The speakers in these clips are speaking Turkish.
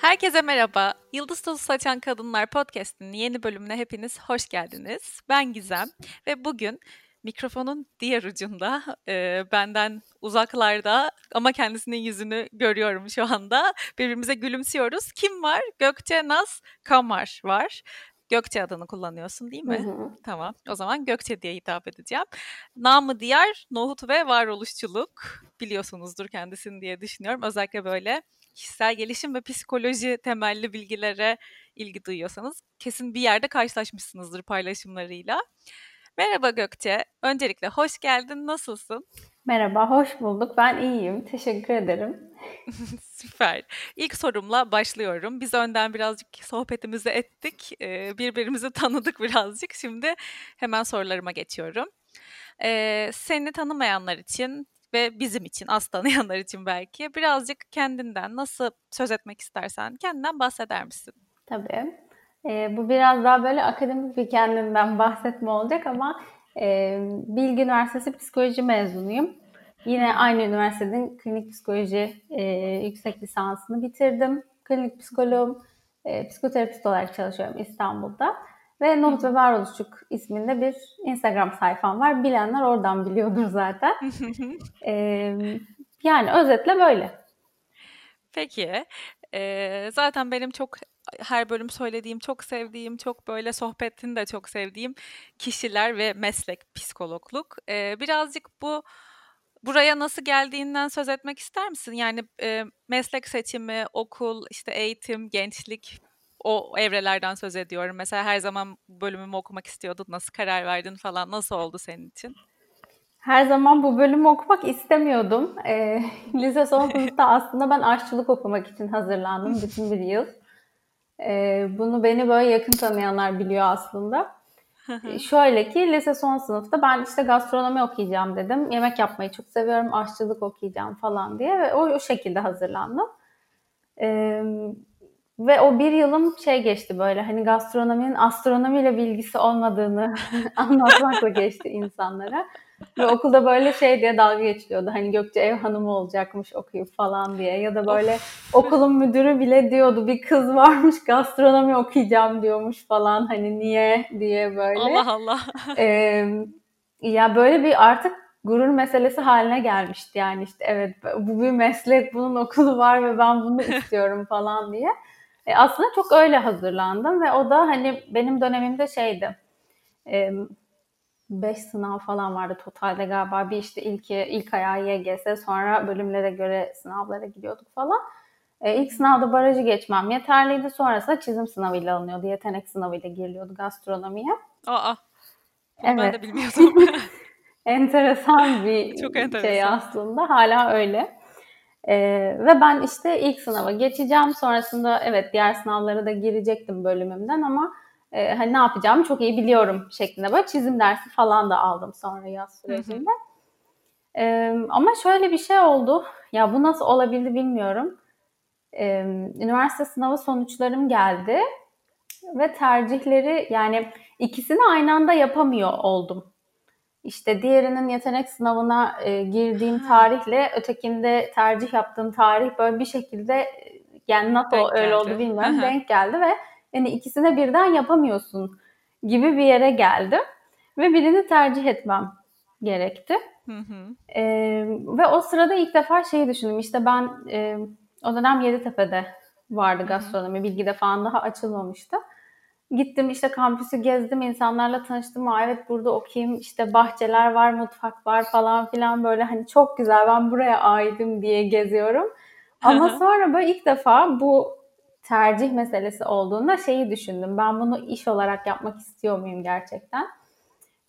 Herkese merhaba. Yıldız Tozu Saçan Kadınlar Podcast'inin yeni bölümüne hepiniz hoş geldiniz. Ben Gizem ve bugün mikrofonun diğer ucunda e, benden uzaklarda ama kendisinin yüzünü görüyorum şu anda. Birbirimize gülümsüyoruz. Kim var? Gökçe Naz Kamar var. Gökçe adını kullanıyorsun değil mi? Hı hı. Tamam. O zaman Gökçe diye hitap edeceğim. Namı diğer nohut ve varoluşçuluk biliyorsunuzdur kendisini diye düşünüyorum. Özellikle böyle kişisel gelişim ve psikoloji temelli bilgilere ilgi duyuyorsanız kesin bir yerde karşılaşmışsınızdır paylaşımlarıyla. Merhaba Gökçe. Öncelikle hoş geldin. Nasılsın? Merhaba, hoş bulduk. Ben iyiyim. Teşekkür ederim. Süper. İlk sorumla başlıyorum. Biz önden birazcık sohbetimizi ettik. Birbirimizi tanıdık birazcık. Şimdi hemen sorularıma geçiyorum. Seni tanımayanlar için ve bizim için, az tanıyanlar için belki birazcık kendinden nasıl söz etmek istersen kendinden bahseder misin? Tabii. Ee, bu biraz daha böyle akademik bir kendimden bahsetme olacak ama e, Bilgi Üniversitesi Psikoloji mezunuyum. Yine aynı üniversitenin klinik psikoloji e, yüksek lisansını bitirdim. Klinik psikoloğum, e, psikoterapist olarak çalışıyorum İstanbul'da. Ve Nohut ve Varoluşçuk isminde bir Instagram sayfam var. Bilenler oradan biliyordur zaten. e, yani özetle böyle. Peki. Ee, zaten benim çok her bölüm söylediğim, çok sevdiğim, çok böyle sohbetini de çok sevdiğim kişiler ve meslek psikologluk. Ee, birazcık bu buraya nasıl geldiğinden söz etmek ister misin? Yani e, meslek seçimi, okul, işte eğitim, gençlik o evrelerden söz ediyorum. Mesela her zaman bölümümü okumak istiyordun, nasıl karar verdin falan, nasıl oldu senin için? Her zaman bu bölümü okumak istemiyordum. E, lise son sınıfta aslında ben aşçılık okumak için hazırlandım bütün bir yıl. E, bunu beni böyle yakın tanıyanlar biliyor aslında. Şöyle ki lise son sınıfta ben işte gastronomi okuyacağım dedim. Yemek yapmayı çok seviyorum, aşçılık okuyacağım falan diye ve o, o şekilde hazırlandım. Ee, ve o bir yılım şey geçti böyle hani gastronominin astronomiyle bilgisi olmadığını anlatmakla geçti insanlara. Ve okulda böyle şey diye dalga geçiliyordu. Hani Gökçe ev hanımı olacakmış okuyup falan diye. Ya da böyle okulun müdürü bile diyordu bir kız varmış gastronomi okuyacağım diyormuş falan. Hani niye diye böyle. Allah Allah. Ee, ya böyle bir artık gurur meselesi haline gelmişti. Yani işte evet bu bir meslek, bunun okulu var ve ben bunu istiyorum falan diye. E aslında çok öyle hazırlandım ve o da hani benim dönemimde şeydi. E, 5 sınav falan vardı totalde galiba. Bir işte ilk, ilk ayağı YGS sonra bölümlere göre sınavlara gidiyorduk falan. E, ilk sınavda barajı geçmem yeterliydi. Sonrasında çizim sınavıyla alınıyordu. Yetenek sınavıyla giriliyordu gastronomiye. Aa, evet. ben de bilmiyordum. enteresan bir Çok enteresan. şey aslında. Hala öyle. Ee, ve ben işte ilk sınava geçeceğim. Sonrasında evet diğer sınavlara da girecektim bölümümden ama e, hani ne yapacağımı çok iyi biliyorum şeklinde böyle çizim dersi falan da aldım sonra yaz sürecinde. E, ama şöyle bir şey oldu. Ya bu nasıl olabildi bilmiyorum. E, üniversite sınavı sonuçlarım geldi ve tercihleri yani ikisini aynı anda yapamıyor oldum. İşte diğerinin yetenek sınavına e, girdiğim tarihle ötekinde tercih yaptığım tarih böyle bir şekilde yani NATO öyle oldu bilmiyorum denk geldi ve yani ikisine birden yapamıyorsun gibi bir yere geldim ve birini tercih etmem gerekti. Hı hı. E, ve o sırada ilk defa şeyi düşündüm işte ben e, o dönem Yeditepe'de vardı gastronomi, bilgide falan daha açılmamıştı. Gittim işte kampüsü gezdim, insanlarla tanıştım. Aa, evet burada okuyayım, işte bahçeler var, mutfak var falan filan böyle hani çok güzel ben buraya aidim diye geziyorum. Ama sonra böyle ilk defa bu tercih meselesi olduğunda şeyi düşündüm. Ben bunu iş olarak yapmak istiyor muyum gerçekten?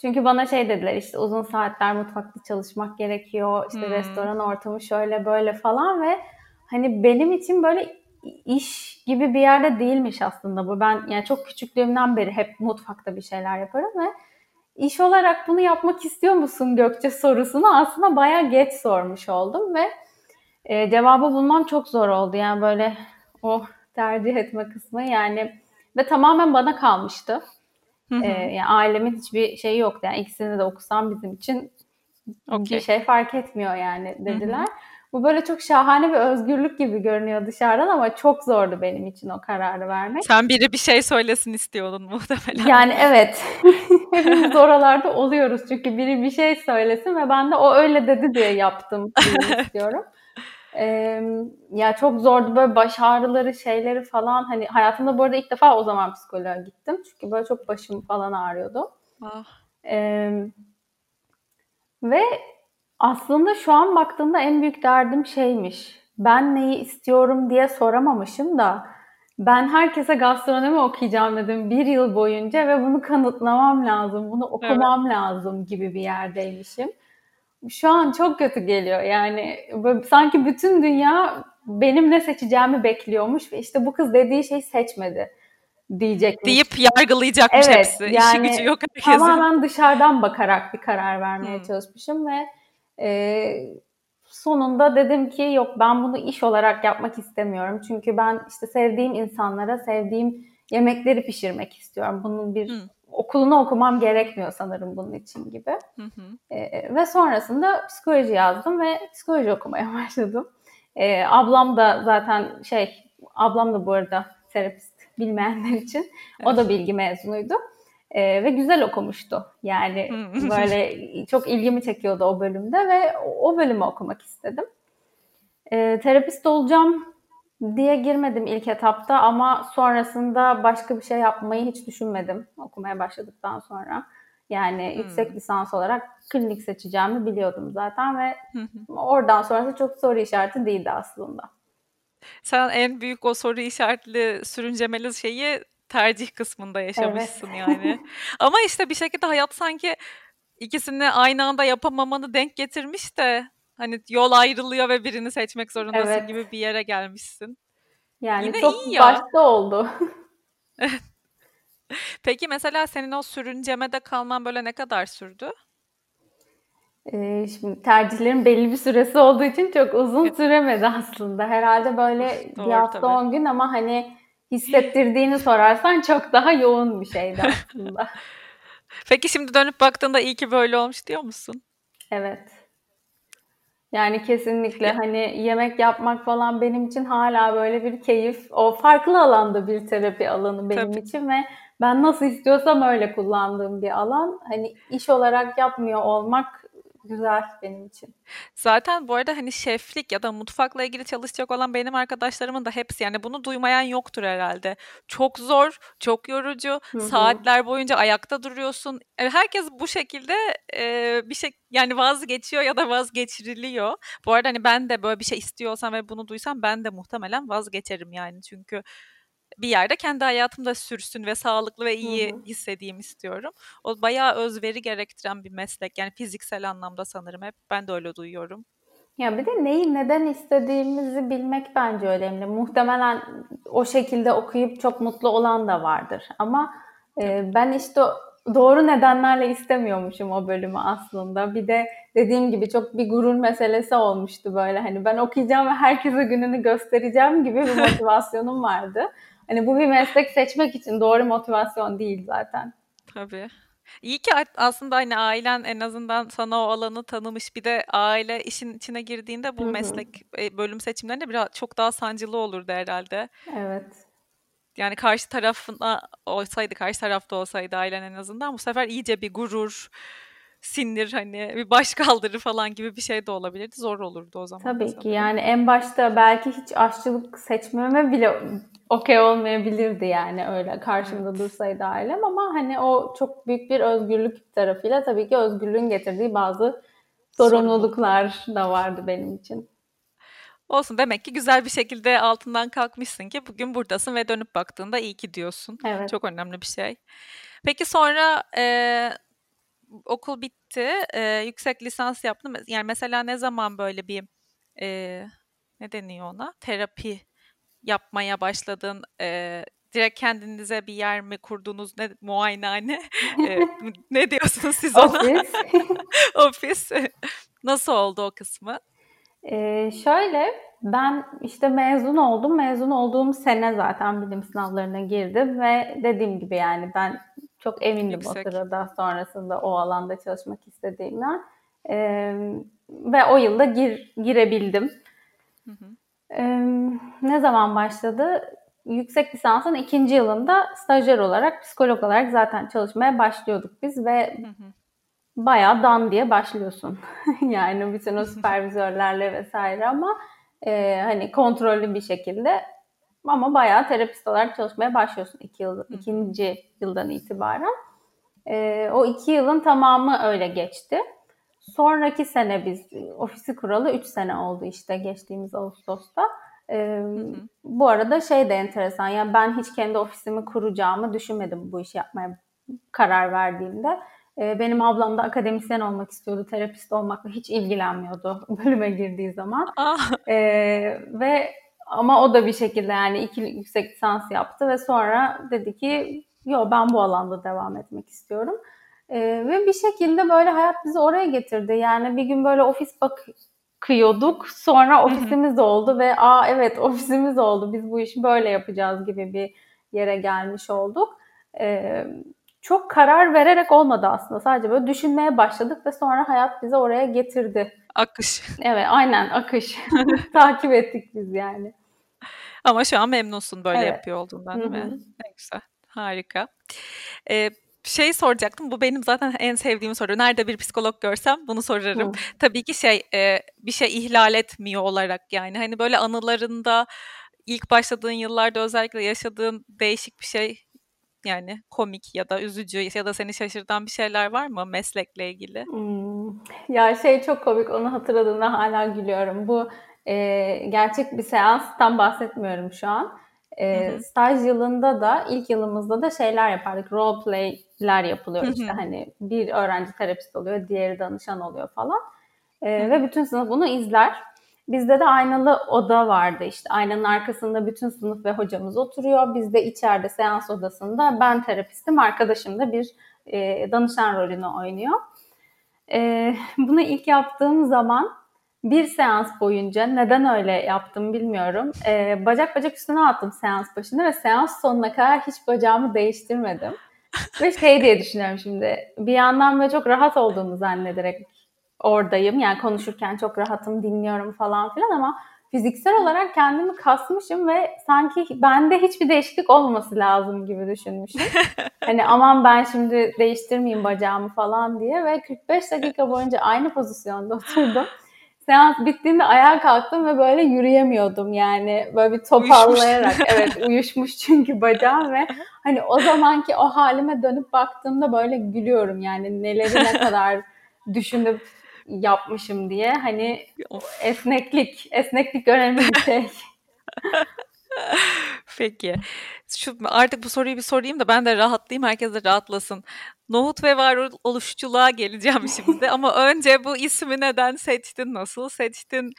Çünkü bana şey dediler işte uzun saatler mutfakta çalışmak gerekiyor. İşte hmm. restoran ortamı şöyle böyle falan ve hani benim için böyle iş gibi bir yerde değilmiş aslında bu. Ben yani çok küçüklüğümden beri hep mutfakta bir şeyler yaparım ve iş olarak bunu yapmak istiyor musun Gökçe sorusunu aslında bayağı geç sormuş oldum ve e, cevabı bulmam çok zor oldu. Yani böyle o tercih etme kısmı yani ve tamamen bana kalmıştı. Ee, yani ailemin hiçbir şeyi yoktu. Yani ikisini de okusam bizim için Okay. Bir şey fark etmiyor yani dediler. Hı hı. Bu böyle çok şahane bir özgürlük gibi görünüyor dışarıdan ama çok zordu benim için o kararı vermek. Sen biri bir şey söylesin istiyordun muhtemelen. Yani evet. Hepimiz oralarda oluyoruz çünkü biri bir şey söylesin ve ben de o öyle dedi diye yaptım istiyorum. Ee, ya çok zordu böyle baş ağrıları şeyleri falan hani hayatımda bu arada ilk defa o zaman psikoloğa gittim çünkü böyle çok başım falan ağrıyordu. Ah. Ee, ve aslında şu an baktığımda en büyük derdim şeymiş. Ben neyi istiyorum diye soramamışım da ben herkese gastronomi okuyacağım dedim bir yıl boyunca ve bunu kanıtlamam lazım, bunu okumam evet. lazım gibi bir yerdeymişim. Şu an çok kötü geliyor yani sanki bütün dünya benim ne seçeceğimi bekliyormuş ve işte bu kız dediği şeyi seçmedi diyecekmiş. Deyip yargılayacakmış evet, hepsi. Yani İşi gücü yok herkesin. Tamamen dışarıdan bakarak bir karar vermeye hmm. çalışmışım ve e, sonunda dedim ki yok ben bunu iş olarak yapmak istemiyorum. Çünkü ben işte sevdiğim insanlara sevdiğim yemekleri pişirmek istiyorum. Bunun bir hmm. okulunu okumam gerekmiyor sanırım bunun için gibi. Hmm. E, ve sonrasında psikoloji yazdım ve psikoloji okumaya başladım. E, ablam da zaten şey, ablam da bu arada terapist bilmeyenler için. O da bilgi mezunuydu. E, ve güzel okumuştu. Yani böyle çok ilgimi çekiyordu o bölümde ve o bölümü okumak istedim. E, terapist olacağım diye girmedim ilk etapta ama sonrasında başka bir şey yapmayı hiç düşünmedim okumaya başladıktan sonra. Yani hmm. yüksek lisans olarak klinik seçeceğimi biliyordum zaten ve oradan sonrası çok soru işareti değildi aslında. Sen en büyük o soru işaretli sürüncemeli şeyi tercih kısmında yaşamışsın evet. yani. Ama işte bir şekilde hayat sanki ikisini aynı anda yapamamanı denk getirmiş de hani yol ayrılıyor ve birini seçmek zorundasın evet. gibi bir yere gelmişsin. Yani Yine çok iyi ya. başta oldu. Peki mesela senin o sürüncemede kalman böyle ne kadar sürdü? Ee, şimdi tercihlerin belli bir süresi olduğu için çok uzun süremedi aslında. Herhalde böyle Doğru, bir hafta tabii. 10 gün ama hani hissettirdiğini sorarsan çok daha yoğun bir şeydi aslında. Peki şimdi dönüp baktığında iyi ki böyle olmuş diyor musun? Evet. Yani kesinlikle hani yemek yapmak falan benim için hala böyle bir keyif. O farklı alanda bir terapi alanı benim Tabii. için ve ben nasıl istiyorsam öyle kullandığım bir alan. Hani iş olarak yapmıyor olmak güzel benim için. Zaten bu arada hani şeflik ya da mutfakla ilgili çalışacak olan benim arkadaşlarımın da hepsi yani bunu duymayan yoktur herhalde. Çok zor, çok yorucu. Hı-hı. Saatler boyunca ayakta duruyorsun. E, herkes bu şekilde e, bir şey yani vazgeçiyor ya da vazgeçiriliyor. Bu arada hani ben de böyle bir şey istiyorsam ve bunu duysam ben de muhtemelen vazgeçerim yani. Çünkü bir yerde kendi hayatımda sürsün ve sağlıklı ve iyi hı hı. hissedeyim istiyorum. O bayağı özveri gerektiren bir meslek. Yani fiziksel anlamda sanırım hep. Ben de öyle duyuyorum. Ya bir de neyi neden istediğimizi bilmek bence önemli. Muhtemelen o şekilde okuyup çok mutlu olan da vardır. Ama e, ben işte doğru nedenlerle istemiyormuşum o bölümü aslında. Bir de dediğim gibi çok bir gurur meselesi olmuştu böyle. Hani ben okuyacağım ve herkese gününü göstereceğim gibi bir motivasyonum vardı. Hani bu bir meslek seçmek için doğru motivasyon değil zaten. Tabii. İyi ki aslında hani ailen en azından sana o alanı tanımış. Bir de aile işin içine girdiğinde bu Hı-hı. meslek e, bölüm seçimlerinde biraz çok daha sancılı olurdu herhalde. Evet. Yani karşı tarafına olsaydı, karşı tarafta olsaydı ailen en azından bu sefer iyice bir gurur, sinir hani bir baş kaldırı falan gibi bir şey de olabilirdi. Zor olurdu o zaman. Tabii ki yani en başta belki hiç aşçılık seçmeme bile okey olmayabilirdi yani öyle karşımda evet. dursaydı ailem ama hani o çok büyük bir özgürlük tarafıyla tabii ki özgürlüğün getirdiği bazı sorumluluklar da vardı benim için. Olsun demek ki güzel bir şekilde altından kalkmışsın ki bugün buradasın ve dönüp baktığında iyi ki diyorsun. Evet. Çok önemli bir şey. Peki sonra e, okul bitti, e, yüksek lisans yaptım. Yani mesela ne zaman böyle bir e, ne deniyor ona? Terapi yapmaya başladın? E, direkt kendinize bir yer mi kurdunuz? Ne muayenehane? e, ne diyorsunuz siz ona? Ofis. Ofis. Nasıl oldu o kısmı? Ee, şöyle ben işte mezun oldum. Mezun olduğum sene zaten bilim sınavlarına girdim ve dediğim gibi yani ben çok emindim Yüksek. o sırada sonrasında o alanda çalışmak istediğimden. E, ve o yılda gir, girebildim. Hı hı. E, ne zaman başladı? Yüksek lisansın ikinci yılında stajyer olarak, psikolog olarak zaten çalışmaya başlıyorduk biz ve hı hı. bayağı dan diye başlıyorsun. yani bütün o süpervizörlerle vesaire ama e, hani kontrollü bir şekilde ama bayağı terapist olarak çalışmaya başlıyorsun iki yıl, ikinci yıldan itibaren. E, o iki yılın tamamı öyle geçti. Sonraki sene biz ofisi kuralı 3 sene oldu işte geçtiğimiz Ağustos'ta. Ee, hı hı. Bu arada şey de enteresan yani ben hiç kendi ofisimi kuracağımı düşünmedim bu işi yapmaya karar verdiğimde. Ee, benim ablam da akademisyen olmak istiyordu, terapist olmakla hiç ilgilenmiyordu bölüme girdiği zaman. Ah. Ee, ve ama o da bir şekilde yani iki yüksek lisans yaptı ve sonra dedi ki yo ben bu alanda devam etmek istiyorum. Ee, ve bir şekilde böyle hayat bizi oraya getirdi. Yani bir gün böyle ofis bakıyorduk. Sonra ofisimiz oldu ve aa evet ofisimiz oldu. Biz bu işi böyle yapacağız gibi bir yere gelmiş olduk. Ee, çok karar vererek olmadı aslında. Sadece böyle düşünmeye başladık ve sonra hayat bizi oraya getirdi. Akış. Evet aynen akış. Takip ettik biz yani. Ama şu an memnunsun böyle evet. yapıyor olduğundan değil mi? Ne güzel. Harika. Ee, şey soracaktım. Bu benim zaten en sevdiğim soru. Nerede bir psikolog görsem bunu sorarım. Hı. Tabii ki şey e, bir şey ihlal etmiyor olarak yani hani böyle anılarında ilk başladığın yıllarda özellikle yaşadığın değişik bir şey yani komik ya da üzücü ya da seni şaşırtan bir şeyler var mı meslekle ilgili? Hmm. Ya şey çok komik onu hatırladığımda hala gülüyorum. Bu e, gerçek bir seanstan bahsetmiyorum şu an. E, staj yılında da ilk yılımızda da şeyler yapardık. Role play'ler yapılıyor işte hani bir öğrenci terapist oluyor, diğeri danışan oluyor falan. E, ve bütün sınıf bunu izler. Bizde de aynalı oda vardı işte aynanın arkasında bütün sınıf ve hocamız oturuyor. Biz de içeride seans odasında ben terapistim, arkadaşım da bir e, danışan rolünü oynuyor. E, bunu ilk yaptığım zaman bir seans boyunca neden öyle yaptım bilmiyorum. Ee, bacak bacak üstüne attım seans başında ve seans sonuna kadar hiç bacağımı değiştirmedim. ve şey diye düşünüyorum şimdi. Bir yandan böyle çok rahat olduğumu zannederek oradayım. Yani konuşurken çok rahatım, dinliyorum falan filan ama fiziksel olarak kendimi kasmışım ve sanki bende hiçbir değişiklik olmaması lazım gibi düşünmüşüm. hani aman ben şimdi değiştirmeyeyim bacağımı falan diye ve 45 dakika boyunca aynı pozisyonda oturdum seans bittiğinde ayağa kalktım ve böyle yürüyemiyordum yani böyle bir toparlayarak uyuşmuş. evet uyuşmuş çünkü bacağım ve hani o zamanki o halime dönüp baktığımda böyle gülüyorum yani neleri ne kadar düşünüp yapmışım diye hani esneklik esneklik önemli bir şey. Peki. Şu artık bu soruyu bir sorayım da ben de rahatlayayım, herkes de rahatlasın. Nohut ve varoluşçuluğa geleceğim şimdi ama önce bu ismi neden seçtin, nasıl seçtin?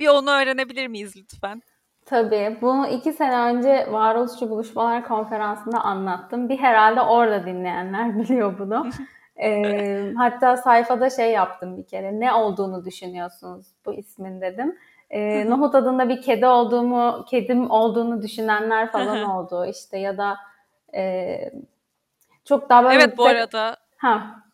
Bir onu öğrenebilir miyiz lütfen? Tabii. Bunu iki sene önce Varoluşçu Buluşmalar Konferansı'nda anlattım. Bir herhalde orada dinleyenler biliyor bunu. ee, hatta sayfada şey yaptım bir kere. Ne olduğunu düşünüyorsunuz bu ismin dedim. Ee, Nohut adında bir kedi olduğumu, kedim olduğunu düşünenler falan oldu. İşte ya da e, çok daha böyle... Evet bu arada. Ha.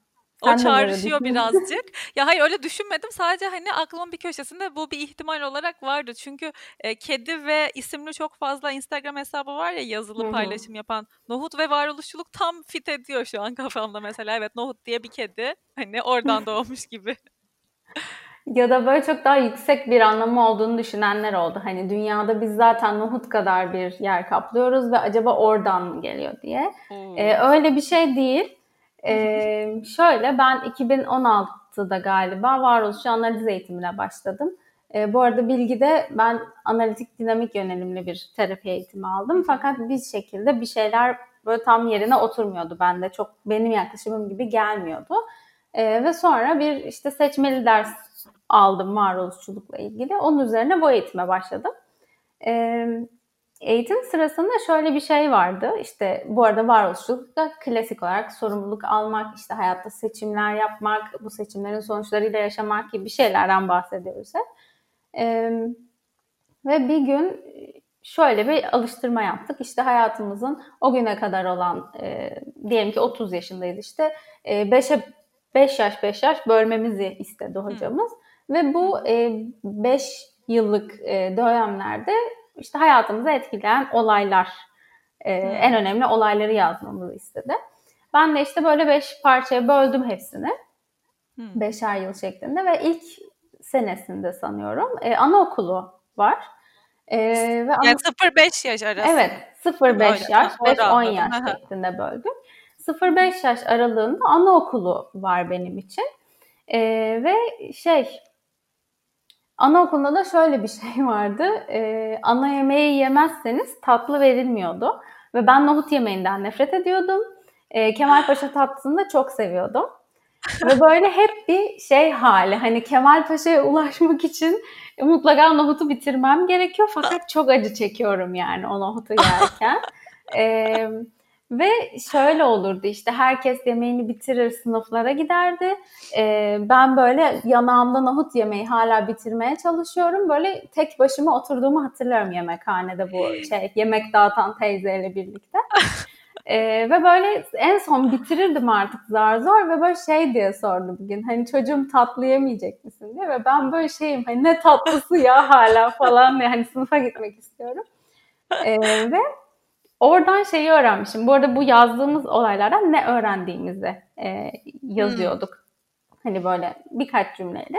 o çağrışıyor birazcık. ya hayır öyle düşünmedim. Sadece hani aklımın bir köşesinde bu bir ihtimal olarak vardı. Çünkü e, kedi ve isimli çok fazla Instagram hesabı var ya yazılı Hı-hı. paylaşım yapan. Nohut ve varoluşçuluk tam fit ediyor şu an kafamda mesela. Evet Nohut diye bir kedi. Hani oradan doğmuş gibi. Ya da böyle çok daha yüksek bir anlamı olduğunu düşünenler oldu. Hani dünyada biz zaten Nohut kadar bir yer kaplıyoruz ve acaba oradan mı geliyor diye. Hmm. Ee, öyle bir şey değil. Ee, şöyle ben 2016'da galiba varoluşçu analiz eğitimine başladım. Ee, bu arada bilgide ben analitik dinamik yönelimli bir terapi eğitimi aldım. Fakat bir şekilde bir şeyler böyle tam yerine oturmuyordu bende. Çok benim yaklaşımım gibi gelmiyordu. Ee, ve sonra bir işte seçmeli ders aldım varoluşçulukla ilgili. Onun üzerine bu eğitime başladım. Ee, eğitim sırasında şöyle bir şey vardı. İşte bu arada varoluşçulukta klasik olarak sorumluluk almak, işte hayatta seçimler yapmak, bu seçimlerin sonuçlarıyla yaşamak gibi bir şeylerden bahsediyoruz hep. Ee, ve bir gün şöyle bir alıştırma yaptık. İşte hayatımızın o güne kadar olan, e, diyelim ki 30 yaşındayız işte, 5'e 5 yaş 5 yaş bölmemizi istedi hocamız. Hı. Ve bu 5 e, yıllık e, dönemlerde işte hayatımızı etkileyen olaylar, e, en önemli olayları yazmamızı istedi. Ben de işte böyle 5 parçaya böldüm hepsini. Hı. Beşer yıl şeklinde ve ilk senesinde sanıyorum e, anaokulu var. E, ve yani 0-5 yaş arası. Evet 0-5 yaş, 5-10 yaş şeklinde böldüm. 0-5 yaş aralığında anaokulu var benim için. E, ve şey anaokulunda da şöyle bir şey vardı. E, ana yemeği yemezseniz tatlı verilmiyordu. Ve ben nohut yemeğinden nefret ediyordum. E, Kemal Paşa tatlısını da çok seviyordum. Ve böyle hep bir şey hali. Hani Kemal Paşa'ya ulaşmak için mutlaka nohutu bitirmem gerekiyor. Fakat çok acı çekiyorum yani o nohutu yerken. ee, ve şöyle olurdu işte herkes yemeğini bitirir sınıflara giderdi. Ee, ben böyle yanağımda nohut yemeği hala bitirmeye çalışıyorum. Böyle tek başıma oturduğumu hatırlıyorum yemekhanede bu şey yemek dağıtan teyzeyle birlikte. Ee, ve böyle en son bitirirdim artık zar zor ve böyle şey diye sordu bugün hani çocuğum tatlı yemeyecek misin diye ve ben böyle şeyim hani ne tatlısı ya hala falan diye hani sınıfa gitmek istiyorum. Ee, ve oradan şeyi öğrenmişim. Bu arada bu yazdığımız olaylardan ne öğrendiğimizi e, yazıyorduk. Hmm. Hani böyle birkaç cümleyle.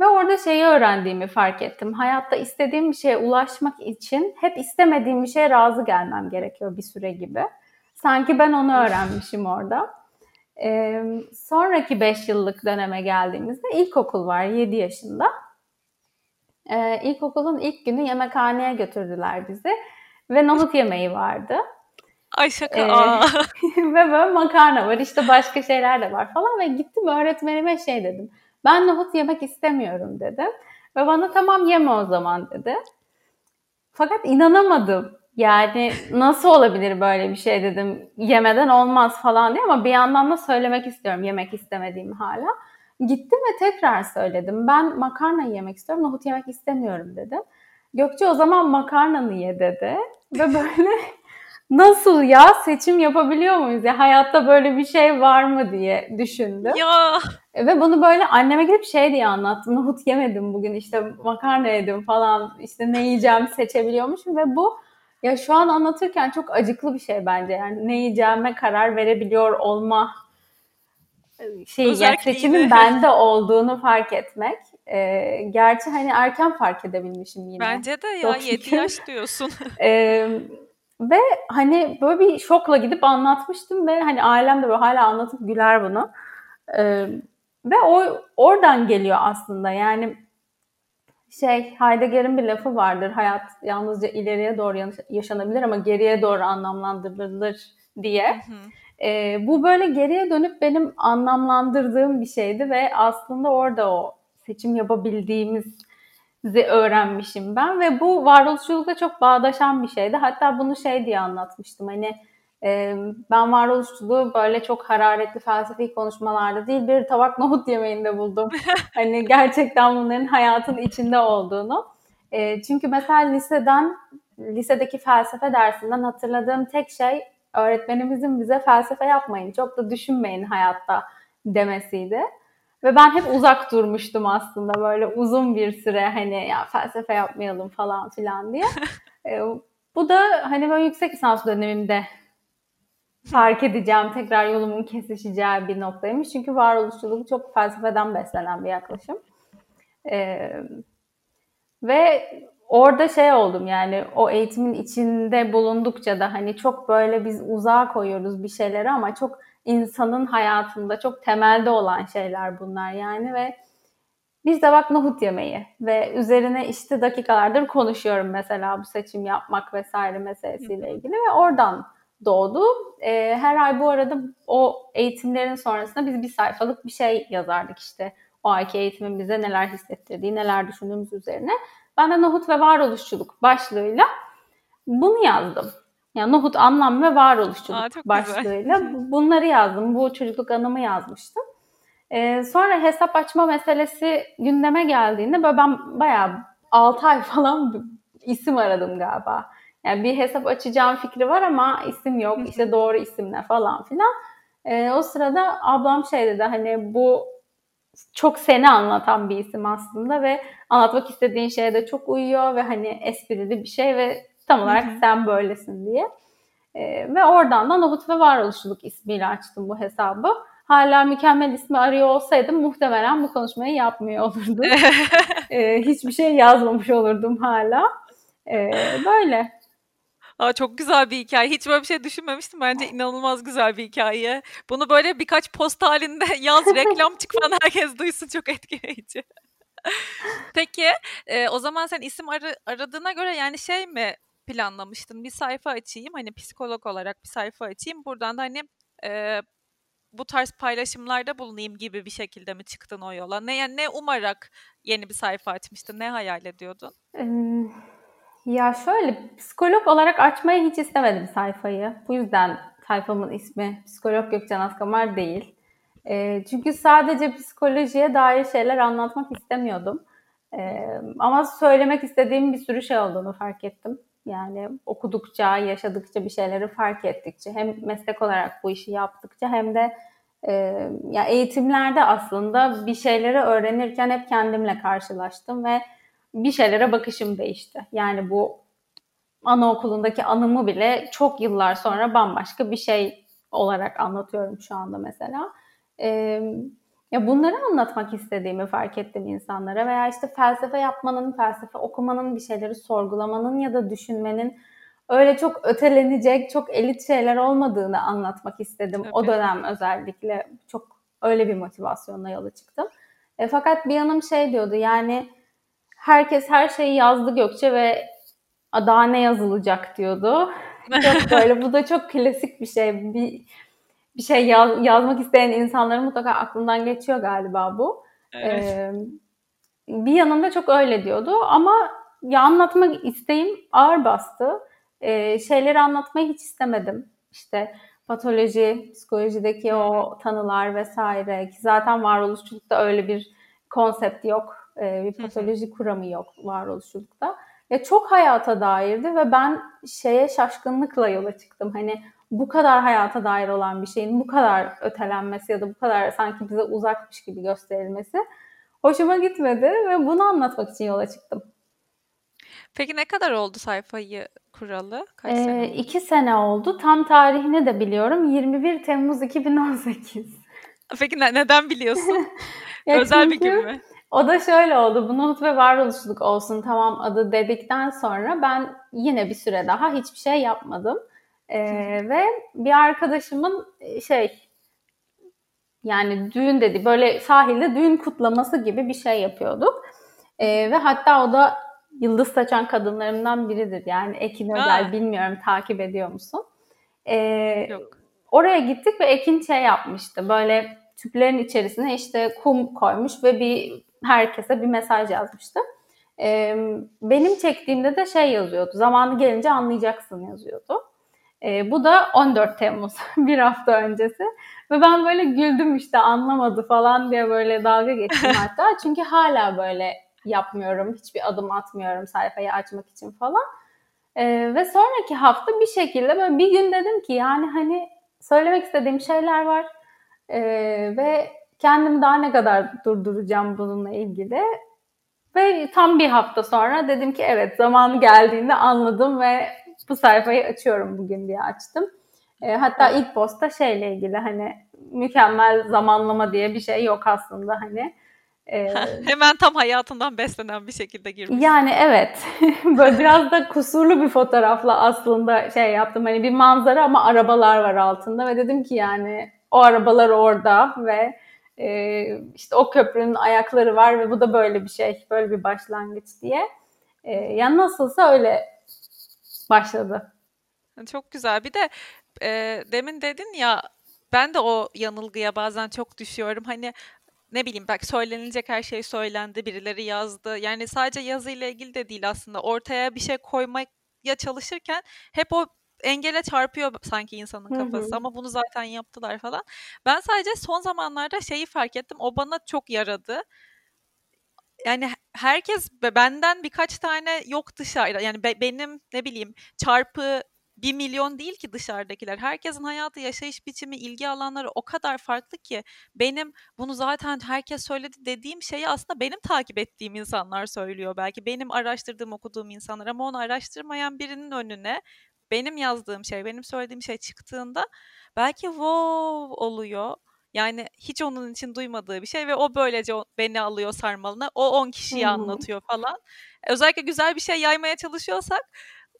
Ve orada şeyi öğrendiğimi fark ettim. Hayatta istediğim bir şeye ulaşmak için hep istemediğim bir şeye razı gelmem gerekiyor bir süre gibi. Sanki ben onu öğrenmişim orada. Ee, sonraki 5 yıllık döneme geldiğimizde ilkokul var 7 yaşında. Ee, ilkokulun ilk günü yemekhaneye götürdüler bizi ve nohut yemeği vardı. Ay şaka. Ee, ve böyle makarna var işte başka şeyler de var falan ve gittim öğretmenime şey dedim. Ben nohut yemek istemiyorum dedim. Ve bana tamam yeme o zaman dedi. Fakat inanamadım. Yani nasıl olabilir böyle bir şey dedim. Yemeden olmaz falan diye ama bir yandan da söylemek istiyorum yemek istemediğimi hala. Gittim ve tekrar söyledim. Ben makarna yemek istiyorum, nohut yemek istemiyorum dedim. Gökçe o zaman makarnanı ye dedi. Ve böyle nasıl ya seçim yapabiliyor muyuz ya hayatta böyle bir şey var mı diye düşündüm. Ya. Ve bunu böyle anneme gidip şey diye anlattım. Nohut yemedim bugün işte makarna yedim falan işte ne yiyeceğim seçebiliyormuşum ve bu ya şu an anlatırken çok acıklı bir şey bence. Yani ne yiyeceğime karar verebiliyor olma şey yani seçimin bende olduğunu fark etmek. Ee, gerçi hani erken fark edebilmişim yine. Bence de ya 7 yaş diyorsun. ee, ve hani böyle bir şokla gidip anlatmıştım ve hani ailem de böyle hala anlatıp güler bunu. Ee, ve o oradan geliyor aslında yani şey Heidegger'in bir lafı vardır. Hayat yalnızca ileriye doğru yaşanabilir ama geriye doğru anlamlandırılır diye. Hı hı. E, bu böyle geriye dönüp benim anlamlandırdığım bir şeydi ve aslında orada o seçim yapabildiğimizi öğrenmişim ben ve bu varoluşçulukla çok bağdaşan bir şeydi. Hatta bunu şey diye anlatmıştım hani ben varoluşçuluğu böyle çok hararetli felsefi konuşmalarda değil bir tabak nohut yemeğinde buldum. hani gerçekten bunların hayatın içinde olduğunu. çünkü mesela liseden, lisedeki felsefe dersinden hatırladığım tek şey öğretmenimizin bize felsefe yapmayın, çok da düşünmeyin hayatta demesiydi. Ve ben hep uzak durmuştum aslında böyle uzun bir süre hani ya felsefe yapmayalım falan filan diye. bu da hani böyle yüksek lisans dönemimde fark edeceğim, tekrar yolumun kesişeceği bir noktaymış. Çünkü varoluşçuluk çok felsefeden beslenen bir yaklaşım. Ee, ve orada şey oldum yani o eğitimin içinde bulundukça da hani çok böyle biz uzağa koyuyoruz bir şeyleri ama çok insanın hayatında çok temelde olan şeyler bunlar yani ve biz de bak nohut yemeği ve üzerine işte dakikalardır konuşuyorum mesela bu seçim yapmak vesaire meselesiyle ilgili ve oradan doğdu. E, her ay bu arada o eğitimlerin sonrasında biz bir sayfalık bir şey yazardık işte. O ayki eğitimin bize neler hissettirdiği, neler düşündüğümüz üzerine. Ben de Nohut ve Varoluşçuluk başlığıyla bunu yazdım. Yani Nohut Anlam ve Varoluşçuluk Aa, başlığıyla güzel. bunları yazdım. Bu çocukluk anımı yazmıştım. Ee, sonra hesap açma meselesi gündeme geldiğinde böyle ben bayağı 6 ay falan isim aradım galiba. Yani bir hesap açacağım fikri var ama isim yok. İşte doğru isim ne falan filan. E, o sırada ablam şey dedi hani bu çok seni anlatan bir isim aslında ve anlatmak istediğin şeye de çok uyuyor ve hani esprili bir şey ve tam olarak Hı-hı. sen böylesin diye. E, ve oradan da Nohut ve Varoluşluluk ismiyle açtım bu hesabı. Hala mükemmel ismi arıyor olsaydım muhtemelen bu konuşmayı yapmıyor olurdum. e, hiçbir şey yazmamış olurdum hala. E, böyle. Aa, çok güzel bir hikaye. Hiç böyle bir şey düşünmemiştim. Bence inanılmaz güzel bir hikaye. Bunu böyle birkaç post halinde yaz, reklam çık falan herkes duysun. Çok etkileyici. Peki e, o zaman sen isim ar- aradığına göre yani şey mi planlamıştın? Bir sayfa açayım hani psikolog olarak bir sayfa açayım. Buradan da hani e, bu tarz paylaşımlarda bulunayım gibi bir şekilde mi çıktın o yola? Ne yani ne umarak yeni bir sayfa açmıştın? Ne hayal ediyordun? ya şöyle psikolog olarak açmayı hiç istemedim sayfayı. Bu yüzden sayfamın ismi Psikolog Gökcan Askamar değil. E, çünkü sadece psikolojiye dair şeyler anlatmak istemiyordum. E, ama söylemek istediğim bir sürü şey olduğunu fark ettim. Yani okudukça, yaşadıkça bir şeyleri fark ettikçe hem meslek olarak bu işi yaptıkça hem de e, ya eğitimlerde aslında bir şeyleri öğrenirken hep kendimle karşılaştım ve bir şeylere bakışım değişti. Yani bu anaokulundaki anımı bile çok yıllar sonra bambaşka bir şey olarak anlatıyorum şu anda mesela. E, ya bunları anlatmak istediğimi fark ettim insanlara veya işte felsefe yapmanın, felsefe okumanın, bir şeyleri sorgulamanın ya da düşünmenin öyle çok ötelenecek, çok elit şeyler olmadığını anlatmak istedim. Tabii. O dönem özellikle çok öyle bir motivasyonla yola çıktım. E, fakat bir yanım şey diyordu yani herkes her şeyi yazdı Gökçe ve daha ne yazılacak diyordu. çok böyle bu da çok klasik bir şey. Bir bir şey yaz, yazmak isteyen insanların mutlaka aklından geçiyor galiba bu. Evet. Ee, bir yanında çok öyle diyordu ama ya anlatmak isteğim ağır bastı. Ee, şeyleri anlatmayı hiç istemedim. İşte patoloji, psikolojideki o tanılar vesaire ki zaten varoluşçulukta öyle bir konsept yok. Ee, bir patoloji kuramı yok varoluşçulukta. Ya çok hayata dairdi ve ben şeye şaşkınlıkla yola çıktım. Hani bu kadar hayata dair olan bir şeyin bu kadar ötelenmesi ya da bu kadar sanki bize uzakmış gibi gösterilmesi hoşuma gitmedi ve bunu anlatmak için yola çıktım. Peki ne kadar oldu sayfayı kuralı? Kaç ee, sene? İki sene oldu. Tam tarihini de biliyorum. 21 Temmuz 2018. Peki ne, neden biliyorsun? Özel bir gün mü? O da şöyle oldu. Bu Nuhut ve Varoluşluluk olsun tamam adı dedikten sonra ben yine bir süre daha hiçbir şey yapmadım. E, ve bir arkadaşımın e, şey yani düğün dedi böyle sahilde düğün kutlaması gibi bir şey yapıyorduk. E, ve hatta o da yıldız saçan kadınlarımdan biridir. Yani Ekin Özel bilmiyorum takip ediyor musun? E, Yok. Oraya gittik ve Ekin şey yapmıştı. Böyle tüplerin içerisine işte kum koymuş ve bir herkese bir mesaj yazmıştı. E, benim çektiğimde de şey yazıyordu. Zamanı gelince anlayacaksın yazıyordu. E, bu da 14 Temmuz bir hafta öncesi. Ve ben böyle güldüm işte anlamadı falan diye böyle dalga geçtim hatta. Çünkü hala böyle yapmıyorum. Hiçbir adım atmıyorum sayfayı açmak için falan. E, ve sonraki hafta bir şekilde böyle bir gün dedim ki yani hani söylemek istediğim şeyler var. E, ve kendimi daha ne kadar durduracağım bununla ilgili. Ve tam bir hafta sonra dedim ki evet zamanı geldiğinde anladım ve bu sayfayı açıyorum bugün diye açtım. E, hatta ilk posta şeyle ilgili hani mükemmel zamanlama diye bir şey yok aslında hani. E, Hemen tam hayatından beslenen bir şekilde girmiş. Yani evet. Böyle biraz da kusurlu bir fotoğrafla aslında şey yaptım. Hani bir manzara ama arabalar var altında ve dedim ki yani o arabalar orada ve e, işte o köprünün ayakları var ve bu da böyle bir şey, böyle bir başlangıç diye. E, yani nasılsa öyle başladı. Çok güzel. Bir de e, demin dedin ya ben de o yanılgıya bazen çok düşüyorum. Hani ne bileyim bak söylenilecek her şey söylendi, birileri yazdı. Yani sadece yazıyla ilgili de değil aslında. Ortaya bir şey koymaya çalışırken hep o engele çarpıyor sanki insanın kafası hı hı. ama bunu zaten yaptılar falan. Ben sadece son zamanlarda şeyi fark ettim. O bana çok yaradı yani herkes benden birkaç tane yok dışarıda yani be, benim ne bileyim çarpı bir milyon değil ki dışarıdakiler. Herkesin hayatı, yaşayış biçimi, ilgi alanları o kadar farklı ki benim bunu zaten herkes söyledi dediğim şeyi aslında benim takip ettiğim insanlar söylüyor belki. Benim araştırdığım, okuduğum insanlar ama onu araştırmayan birinin önüne benim yazdığım şey, benim söylediğim şey çıktığında belki wow oluyor. Yani hiç onun için duymadığı bir şey ve o böylece beni alıyor sarmalına. O 10 kişiye Hı-hı. anlatıyor falan. Özellikle güzel bir şey yaymaya çalışıyorsak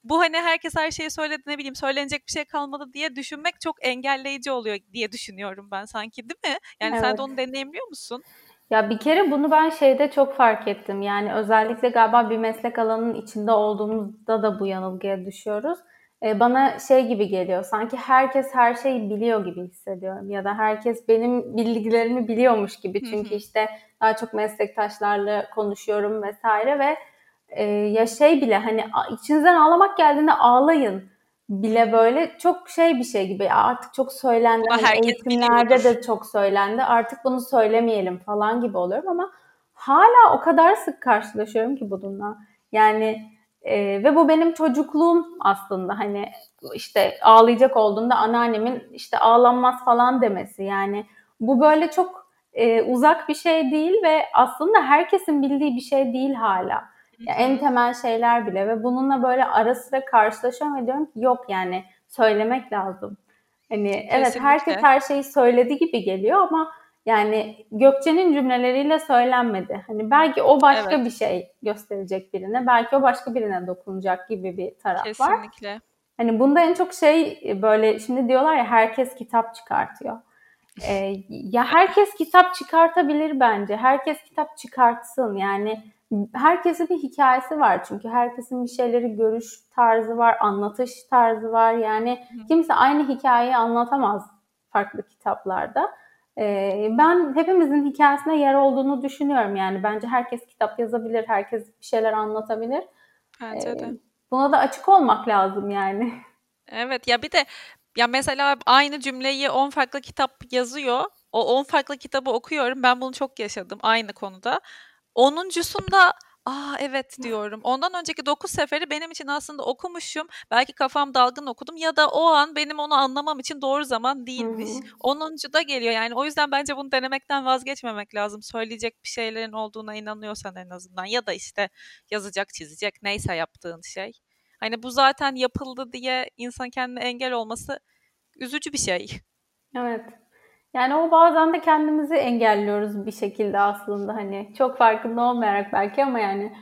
bu hani herkes her şeyi söyledi ne bileyim söylenecek bir şey kalmadı diye düşünmek çok engelleyici oluyor diye düşünüyorum ben sanki değil mi? Yani evet. sen de onu deneyimliyor musun? Ya bir kere bunu ben şeyde çok fark ettim. Yani özellikle galiba bir meslek alanının içinde olduğumuzda da bu yanılgıya düşüyoruz. Bana şey gibi geliyor. Sanki herkes her şeyi biliyor gibi hissediyorum. Ya da herkes benim bilgilerimi biliyormuş gibi. Çünkü işte daha çok meslektaşlarla konuşuyorum vesaire ve e, ya şey bile hani içinizden ağlamak geldiğinde ağlayın bile böyle çok şey bir şey gibi artık çok söylendi hani eğitimlerde de çok söylendi artık bunu söylemeyelim falan gibi oluyorum ama hala o kadar sık karşılaşıyorum ki bununla yani e, ve bu benim çocukluğum aslında hani işte ağlayacak olduğunda anneannemin işte ağlanmaz falan demesi yani bu böyle çok e, uzak bir şey değil ve aslında herkesin bildiği bir şey değil hala. Ya en temel şeyler bile ve bununla böyle ara sıra karşılaşıyorum ve diyorum ki yok yani söylemek lazım. Hani Kesinlikle. evet herkes her şeyi söyledi gibi geliyor ama yani Gökçe'nin cümleleriyle söylenmedi. Hani belki o başka evet. bir şey gösterecek birine, belki o başka birine dokunacak gibi bir taraf Kesinlikle. var. Kesinlikle. Hani bunda en çok şey böyle şimdi diyorlar ya herkes kitap çıkartıyor. Ee, ya herkes kitap çıkartabilir bence. Herkes kitap çıkartsın. Yani herkesin bir hikayesi var çünkü herkesin bir şeyleri görüş tarzı var, anlatış tarzı var. Yani kimse aynı hikayeyi anlatamaz farklı kitaplarda. Ee, ben hepimizin hikayesine yer olduğunu düşünüyorum. Yani bence herkes kitap yazabilir, herkes bir şeyler anlatabilir. Bence ee, de. Buna da açık olmak lazım yani. Evet ya bir de ya mesela aynı cümleyi 10 farklı kitap yazıyor. O 10 farklı kitabı okuyorum. Ben bunu çok yaşadım aynı konuda. Onuncusunda Aa evet diyorum. Ondan önceki 9 seferi benim için aslında okumuşum. Belki kafam dalgın okudum ya da o an benim onu anlamam için doğru zaman değilmiş. Onuncu da geliyor. Yani o yüzden bence bunu denemekten vazgeçmemek lazım. Söyleyecek bir şeylerin olduğuna inanıyorsan en azından ya da işte yazacak, çizecek neyse yaptığın şey. Hani bu zaten yapıldı diye insan kendine engel olması üzücü bir şey. Evet. Yani o bazen de kendimizi engelliyoruz bir şekilde aslında hani çok farkında olmayarak belki ama yani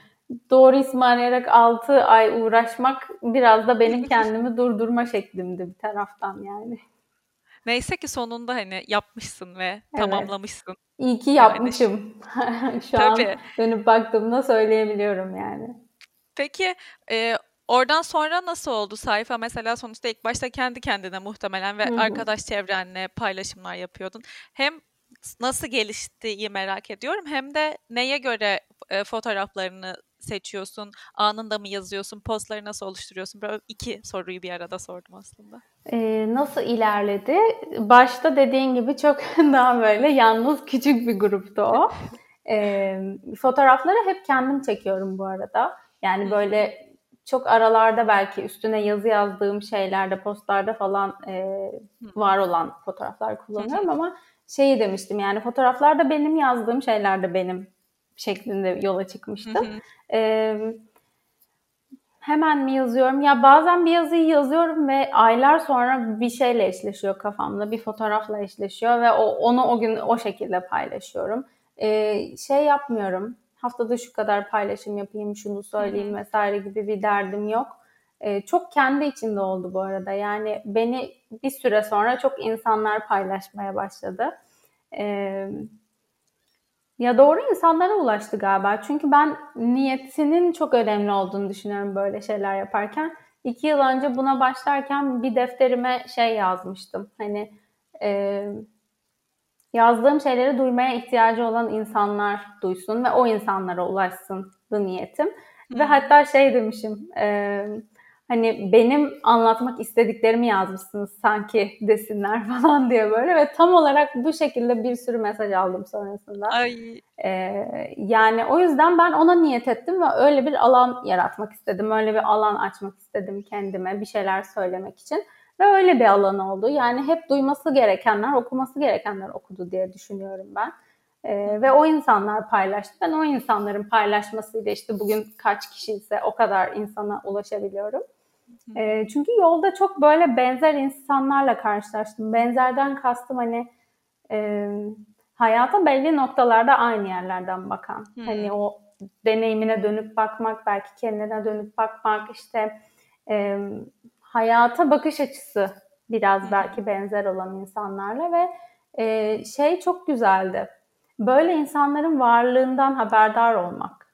doğru ismi arayarak 6 ay uğraşmak biraz da benim kendimi durdurma şeklimdi bir taraftan yani. Neyse ki sonunda hani yapmışsın ve evet. tamamlamışsın. İyi ki yapmışım. Yani. Şu Tabii. an dönüp baktığımda söyleyebiliyorum yani. Peki e, Oradan sonra nasıl oldu sayfa? Mesela sonuçta ilk başta kendi kendine muhtemelen ve Hı hı. arkadaş çevrenle paylaşımlar yapıyordun. Hem nasıl geliştiği merak ediyorum hem de neye göre e, fotoğraflarını seçiyorsun? Anında mı yazıyorsun? Postları nasıl oluşturuyorsun? Böyle iki soruyu bir arada sordum aslında. Ee, nasıl ilerledi? Başta dediğin gibi çok daha böyle yalnız küçük bir gruptu o. ee, fotoğrafları hep kendim çekiyorum bu arada. Yani böyle çok aralarda belki üstüne yazı yazdığım şeylerde, postlarda falan e, var olan fotoğraflar kullanıyorum ama şeyi demiştim yani fotoğraflarda benim yazdığım şeyler de benim şeklinde yola çıkmıştım. e, hemen mi yazıyorum? Ya bazen bir yazıyı yazıyorum ve aylar sonra bir şeyle eşleşiyor kafamda, bir fotoğrafla eşleşiyor ve o, onu o gün o şekilde paylaşıyorum. E, şey yapmıyorum haftada şu kadar paylaşım yapayım, şunu söyleyeyim vesaire gibi bir derdim yok. Ee, çok kendi içinde oldu bu arada. Yani beni bir süre sonra çok insanlar paylaşmaya başladı. Ee, ya doğru insanlara ulaştı galiba. Çünkü ben niyetinin çok önemli olduğunu düşünüyorum böyle şeyler yaparken. İki yıl önce buna başlarken bir defterime şey yazmıştım. Hani e, yazdığım şeyleri duymaya ihtiyacı olan insanlar duysun ve o insanlara ulaşsın niyetim. Hı. Ve hatta şey demişim, e, hani benim anlatmak istediklerimi yazmışsınız sanki desinler falan diye böyle ve tam olarak bu şekilde bir sürü mesaj aldım sonrasında. Ay. Ee, yani o yüzden ben ona niyet ettim ve öyle bir alan yaratmak istedim. Öyle bir alan açmak istedim kendime bir şeyler söylemek için. Ve öyle bir alan oldu. Yani hep duyması gerekenler, okuması gerekenler okudu diye düşünüyorum ben. Ee, ve o insanlar paylaştı. Ben o insanların paylaşmasıyla işte bugün kaç kişi ise o kadar insana ulaşabiliyorum. E, çünkü yolda çok böyle benzer insanlarla karşılaştım. Benzerden kastım hani e, hayata belli noktalarda aynı yerlerden bakan. Hmm. Hani o deneyimine dönüp bakmak, belki kendine dönüp bakmak, işte e, hayata bakış açısı biraz belki benzer olan insanlarla ve e, şey çok güzeldi. Böyle insanların varlığından haberdar olmak.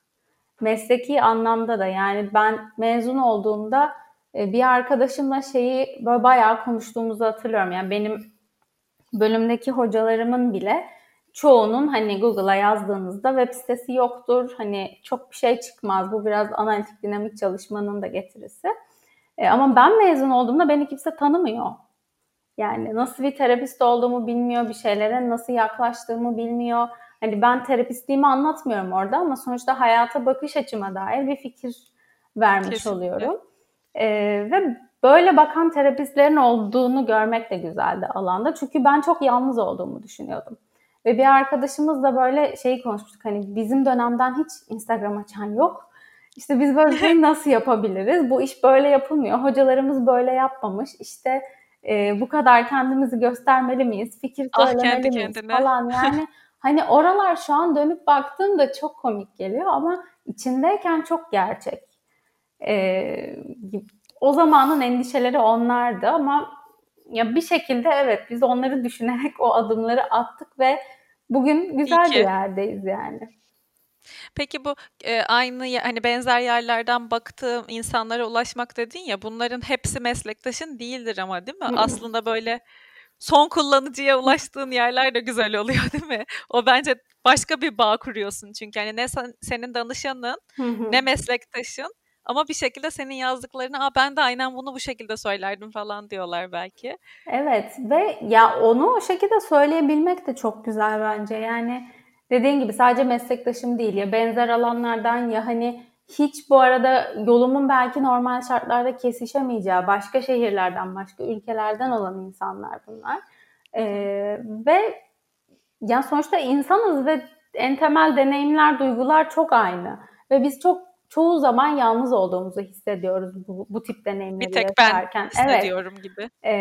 Mesleki anlamda da yani ben mezun olduğumda e, bir arkadaşımla şeyi böyle bayağı konuştuğumuzu hatırlıyorum. Yani benim bölümdeki hocalarımın bile çoğunun hani Google'a yazdığınızda web sitesi yoktur. Hani çok bir şey çıkmaz. Bu biraz analitik dinamik çalışmanın da getirisi. E, ama ben mezun olduğumda beni kimse tanımıyor. Yani nasıl bir terapist olduğumu bilmiyor, bir şeylere nasıl yaklaştığımı bilmiyor. Hani ben terapistliğimi anlatmıyorum orada ama sonuçta hayata bakış açıma dair bir fikir vermiş Kesinlikle. oluyorum. E, ve böyle bakan terapistlerin olduğunu görmek de güzeldi alanda. Çünkü ben çok yalnız olduğumu düşünüyordum. Ve bir arkadaşımız da böyle şeyi konuşmuştuk. Hani bizim dönemden hiç Instagram açan yok. İşte biz böyle bir şey nasıl yapabiliriz? Bu iş böyle yapılmıyor. Hocalarımız böyle yapmamış. İşte e, bu kadar kendimizi göstermeli miyiz? Fikir ah, söylemeli ah, miyiz kendine. falan. Yani hani oralar şu an dönüp baktığımda çok komik geliyor ama içindeyken çok gerçek. E, o zamanın endişeleri onlardı ama ya bir şekilde evet biz onları düşünerek o adımları attık ve bugün güzel bir yerdeyiz yani. Peki bu e, aynı hani benzer yerlerden baktığım insanlara ulaşmak dedin ya bunların hepsi meslektaşın değildir ama değil mi? Aslında böyle son kullanıcıya ulaştığın yerler de güzel oluyor değil mi? O bence başka bir bağ kuruyorsun çünkü hani ne sen, senin danışanın ne meslektaşın ama bir şekilde senin yazdıklarını Aa, ben de aynen bunu bu şekilde söylerdim falan diyorlar belki. Evet ve ya onu o şekilde söyleyebilmek de çok güzel bence. Yani dediğin gibi sadece meslektaşım değil ya benzer alanlardan ya hani hiç bu arada yolumun belki normal şartlarda kesişemeyeceği başka şehirlerden, başka ülkelerden olan insanlar bunlar. Ee, ve yani sonuçta insanız ve en temel deneyimler, duygular çok aynı. Ve biz çok çoğu zaman yalnız olduğumuzu hissediyoruz bu, bu tip deneyimleri Bir tek yaşarken. ben hissediyorum evet. gibi. Ee,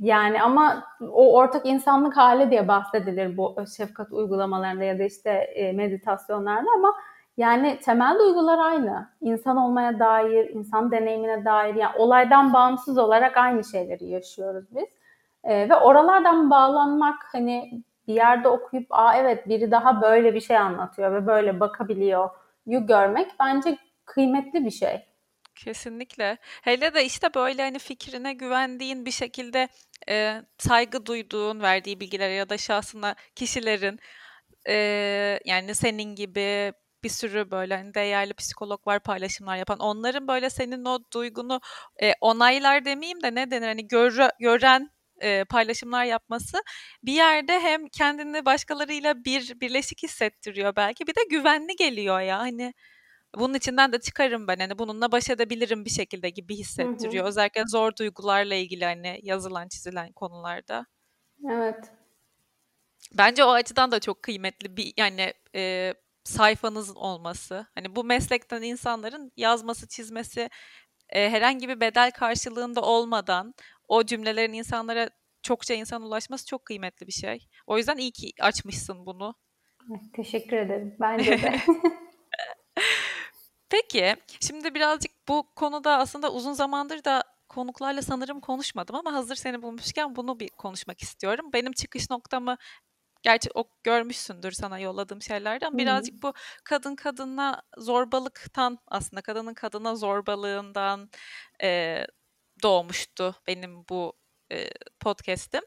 yani ama o ortak insanlık hali diye bahsedilir bu şefkat uygulamalarında ya da işte e, meditasyonlarda ama yani temel duygular aynı. İnsan olmaya dair, insan deneyimine dair yani olaydan bağımsız olarak aynı şeyleri yaşıyoruz biz. Ee, ve oralardan bağlanmak hani bir yerde okuyup aa evet biri daha böyle bir şey anlatıyor ve böyle bakabiliyor yu görmek bence kıymetli bir şey. Kesinlikle. Hele de işte böyle hani fikrine güvendiğin bir şekilde e, saygı duyduğun, verdiği bilgilere ya da şahsına kişilerin e, yani senin gibi bir sürü böyle hani değerli psikolog var paylaşımlar yapan. Onların böyle senin o duygunu e, onaylar demeyeyim de ne denir hani gör, gören e, paylaşımlar yapması bir yerde hem kendini başkalarıyla bir birleşik hissettiriyor belki bir de güvenli geliyor ya hani bunun içinden de çıkarım ben hani bununla baş edebilirim bir şekilde gibi hissettiriyor. Hı hı. Özellikle zor duygularla ilgili hani yazılan çizilen konularda. Evet. Bence o açıdan da çok kıymetli bir yani e, sayfanızın olması. Hani bu meslekten insanların yazması, çizmesi e, herhangi bir bedel karşılığında olmadan o cümlelerin insanlara çokça insan ulaşması çok kıymetli bir şey. O yüzden iyi ki açmışsın bunu. Teşekkür ederim. Bence de. Peki, şimdi birazcık bu konuda aslında uzun zamandır da konuklarla sanırım konuşmadım ama hazır seni bulmuşken bunu bir konuşmak istiyorum. Benim çıkış noktamı gerçi o görmüşsündür sana yolladığım şeylerden Hı-hı. birazcık bu kadın kadına zorbalıktan aslında kadının kadına zorbalığından e, doğmuştu benim bu e, podcast'im.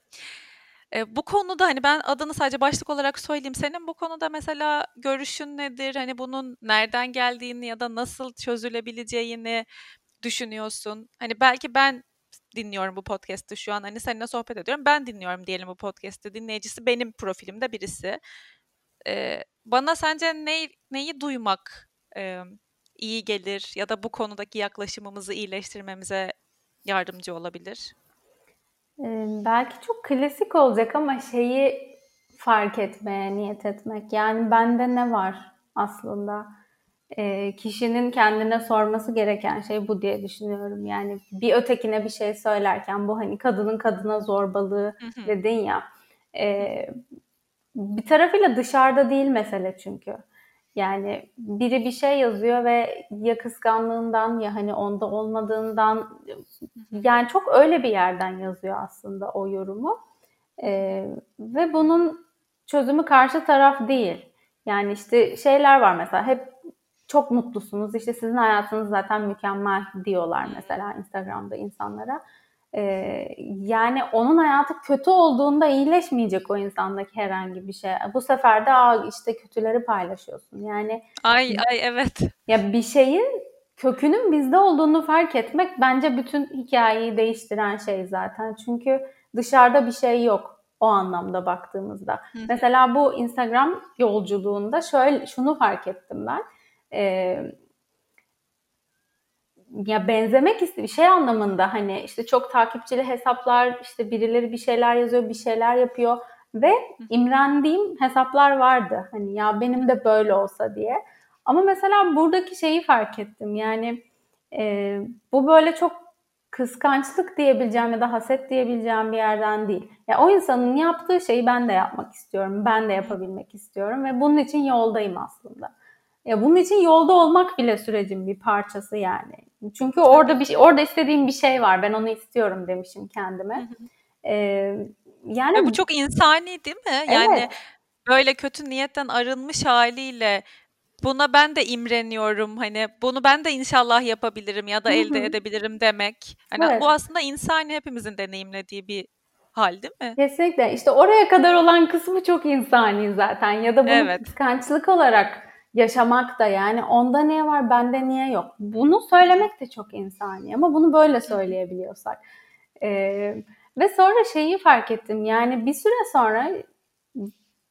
E, bu konuda hani ben adını sadece başlık olarak söyleyeyim. Senin bu konuda mesela görüşün nedir? Hani bunun nereden geldiğini ya da nasıl çözülebileceğini düşünüyorsun? Hani belki ben dinliyorum bu podcast'ı şu an. Hani seninle sohbet ediyorum. Ben dinliyorum diyelim bu podcast'ı. Dinleyicisi benim profilimde birisi. Ee, bana sence ne, neyi duymak e, iyi gelir ya da bu konudaki yaklaşımımızı iyileştirmemize yardımcı olabilir? Ee, belki çok klasik olacak ama şeyi fark etmeye niyet etmek. Yani bende ne var aslında? Ee, kişinin kendine sorması gereken şey bu diye düşünüyorum. Yani bir ötekine bir şey söylerken bu hani kadının kadına zorbalığı dedin ya. E, bir tarafıyla dışarıda değil mesele çünkü. Yani biri bir şey yazıyor ve ya kıskanlığından ya hani onda olmadığından yani çok öyle bir yerden yazıyor aslında o yorumu. Ee, ve bunun çözümü karşı taraf değil. Yani işte şeyler var mesela hep çok mutlusunuz işte sizin hayatınız zaten mükemmel diyorlar mesela Instagram'da insanlara. Ee, yani onun hayatı kötü olduğunda iyileşmeyecek o insandaki herhangi bir şey. Bu sefer de Aa, işte kötüleri paylaşıyorsun. Yani ay ay evet. Ya bir şeyin kökünün bizde olduğunu fark etmek bence bütün hikayeyi değiştiren şey zaten. Çünkü dışarıda bir şey yok o anlamda baktığımızda. Hı. Mesela bu Instagram yolculuğunda şöyle şunu fark ettim ben. Ee, ya benzemek istiyor şey anlamında hani işte çok takipçili hesaplar işte birileri bir şeyler yazıyor bir şeyler yapıyor ve imrendiğim hesaplar vardı hani ya benim de böyle olsa diye ama mesela buradaki şeyi fark ettim yani e, bu böyle çok kıskançlık diyebileceğim ya da haset diyebileceğim bir yerden değil. Ya o insanın yaptığı şeyi ben de yapmak istiyorum. Ben de yapabilmek istiyorum ve bunun için yoldayım aslında. Ya bunun için yolda olmak bile sürecin bir parçası yani. Çünkü orada bir şey, orada istediğim bir şey var. Ben onu istiyorum demişim kendime. Ee, yani Ve bu çok insani değil mi? Yani evet. böyle kötü niyetten arınmış haliyle buna ben de imreniyorum. Hani bunu ben de inşallah yapabilirim ya da elde edebilirim demek. Hani evet. bu aslında insani hepimizin deneyimlediği bir hal değil mi? Kesinlikle. İşte oraya kadar olan kısmı çok insani zaten ya da bunu evet. kıskançlık olarak yaşamak da yani onda niye var bende niye yok. Bunu söylemek de çok insani ama bunu böyle söyleyebiliyorsak. Ee, ve sonra şeyi fark ettim yani bir süre sonra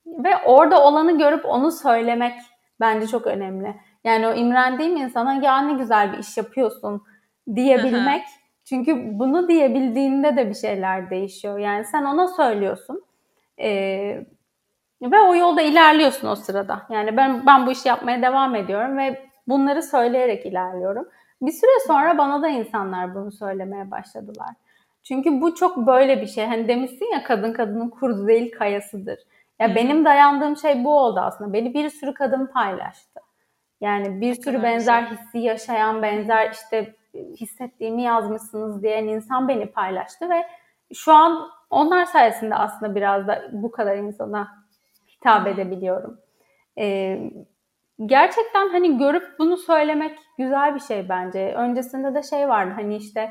ve orada olanı görüp onu söylemek bence çok önemli. Yani o imrendiğim insana ya ne güzel bir iş yapıyorsun diyebilmek. Çünkü bunu diyebildiğinde de bir şeyler değişiyor. Yani sen ona söylüyorsun. Ee, ve o yolda ilerliyorsun o sırada. Yani ben ben bu işi yapmaya devam ediyorum ve bunları söyleyerek ilerliyorum. Bir süre sonra bana da insanlar bunu söylemeye başladılar. Çünkü bu çok böyle bir şey. Hani demişsin ya kadın kadının kurdu değil kayasıdır. Ya benim dayandığım şey bu oldu aslında. Beni bir sürü kadın paylaştı. Yani bir sürü benzer hissi yaşayan, benzer işte hissettiğimi yazmışsınız diyen insan beni paylaştı ve şu an onlar sayesinde aslında biraz da bu kadar insana hitap edebiliyorum. Ee, gerçekten hani görüp bunu söylemek güzel bir şey bence. Öncesinde de şey vardı hani işte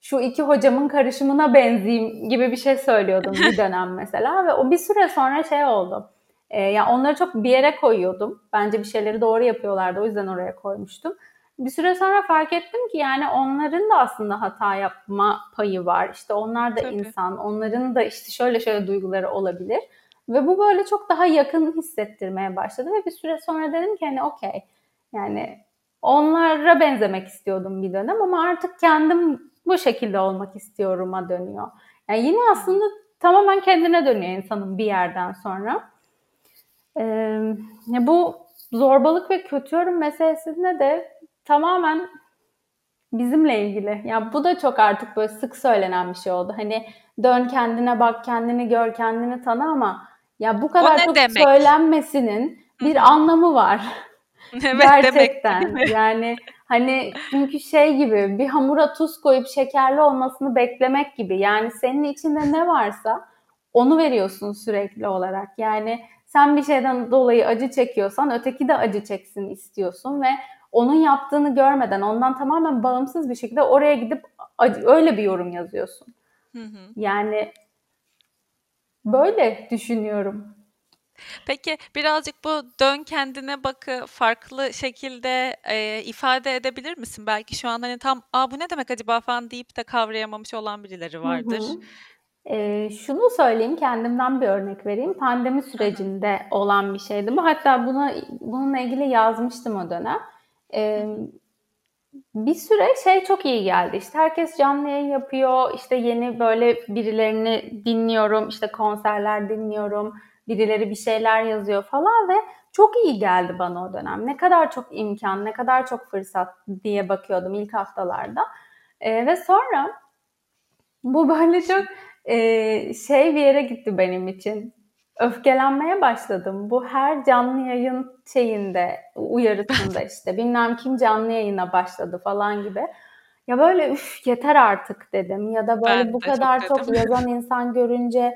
şu iki hocamın karışımına benzeyeyim gibi bir şey söylüyordum bir dönem mesela ve o bir süre sonra şey oldu. Ee, ya yani onları çok bir yere koyuyordum. Bence bir şeyleri doğru yapıyorlardı o yüzden oraya koymuştum. Bir süre sonra fark ettim ki yani onların da aslında hata yapma payı var. İşte onlar da Tabii. insan, onların da işte şöyle şöyle duyguları olabilir. Ve bu böyle çok daha yakın hissettirmeye başladı ve bir süre sonra dedim ki hani okey yani onlara benzemek istiyordum bir dönem ama artık kendim bu şekilde olmak istiyorum'a dönüyor. Yani yine aslında tamamen kendine dönüyor insanın bir yerden sonra. Ee, bu zorbalık ve kötü yorum meselesinde de tamamen bizimle ilgili. Ya yani bu da çok artık böyle sık söylenen bir şey oldu. Hani dön kendine bak, kendini gör, kendini tanı ama ya bu kadar çok demek? söylenmesinin bir Hı-hı. anlamı var. Evet, Gerçekten. Demek, yani hani çünkü şey gibi bir hamura tuz koyup şekerli olmasını beklemek gibi. Yani senin içinde ne varsa onu veriyorsun sürekli olarak. Yani sen bir şeyden dolayı acı çekiyorsan öteki de acı çeksin istiyorsun ve onun yaptığını görmeden ondan tamamen bağımsız bir şekilde oraya gidip acı, öyle bir yorum yazıyorsun. Hı hı. Yani Böyle düşünüyorum. Peki birazcık bu dön kendine bakı farklı şekilde e, ifade edebilir misin? Belki şu an hani tam Aa, bu ne demek acaba falan deyip de kavrayamamış olan birileri vardır. Hı hı. Ee, şunu söyleyeyim, kendimden bir örnek vereyim. Pandemi sürecinde hı hı. olan bir şeydi bu. Hatta buna bununla ilgili yazmıştım o dönem. Ee, bir süre şey çok iyi geldi. İşte herkes canlı yayın yapıyor. İşte yeni böyle birilerini dinliyorum. İşte konserler dinliyorum birileri bir şeyler yazıyor falan ve çok iyi geldi bana o dönem. Ne kadar çok imkan, ne kadar çok fırsat diye bakıyordum ilk haftalarda. E, ve sonra bu böyle çok e, şey bir yere gitti benim için. Öfkelenmeye başladım. Bu her canlı yayın şeyinde, uyarısında işte bilmem kim canlı yayına başladı falan gibi. Ya böyle üf yeter artık dedim. Ya da böyle ben bu kadar çok, çok yazan insan görünce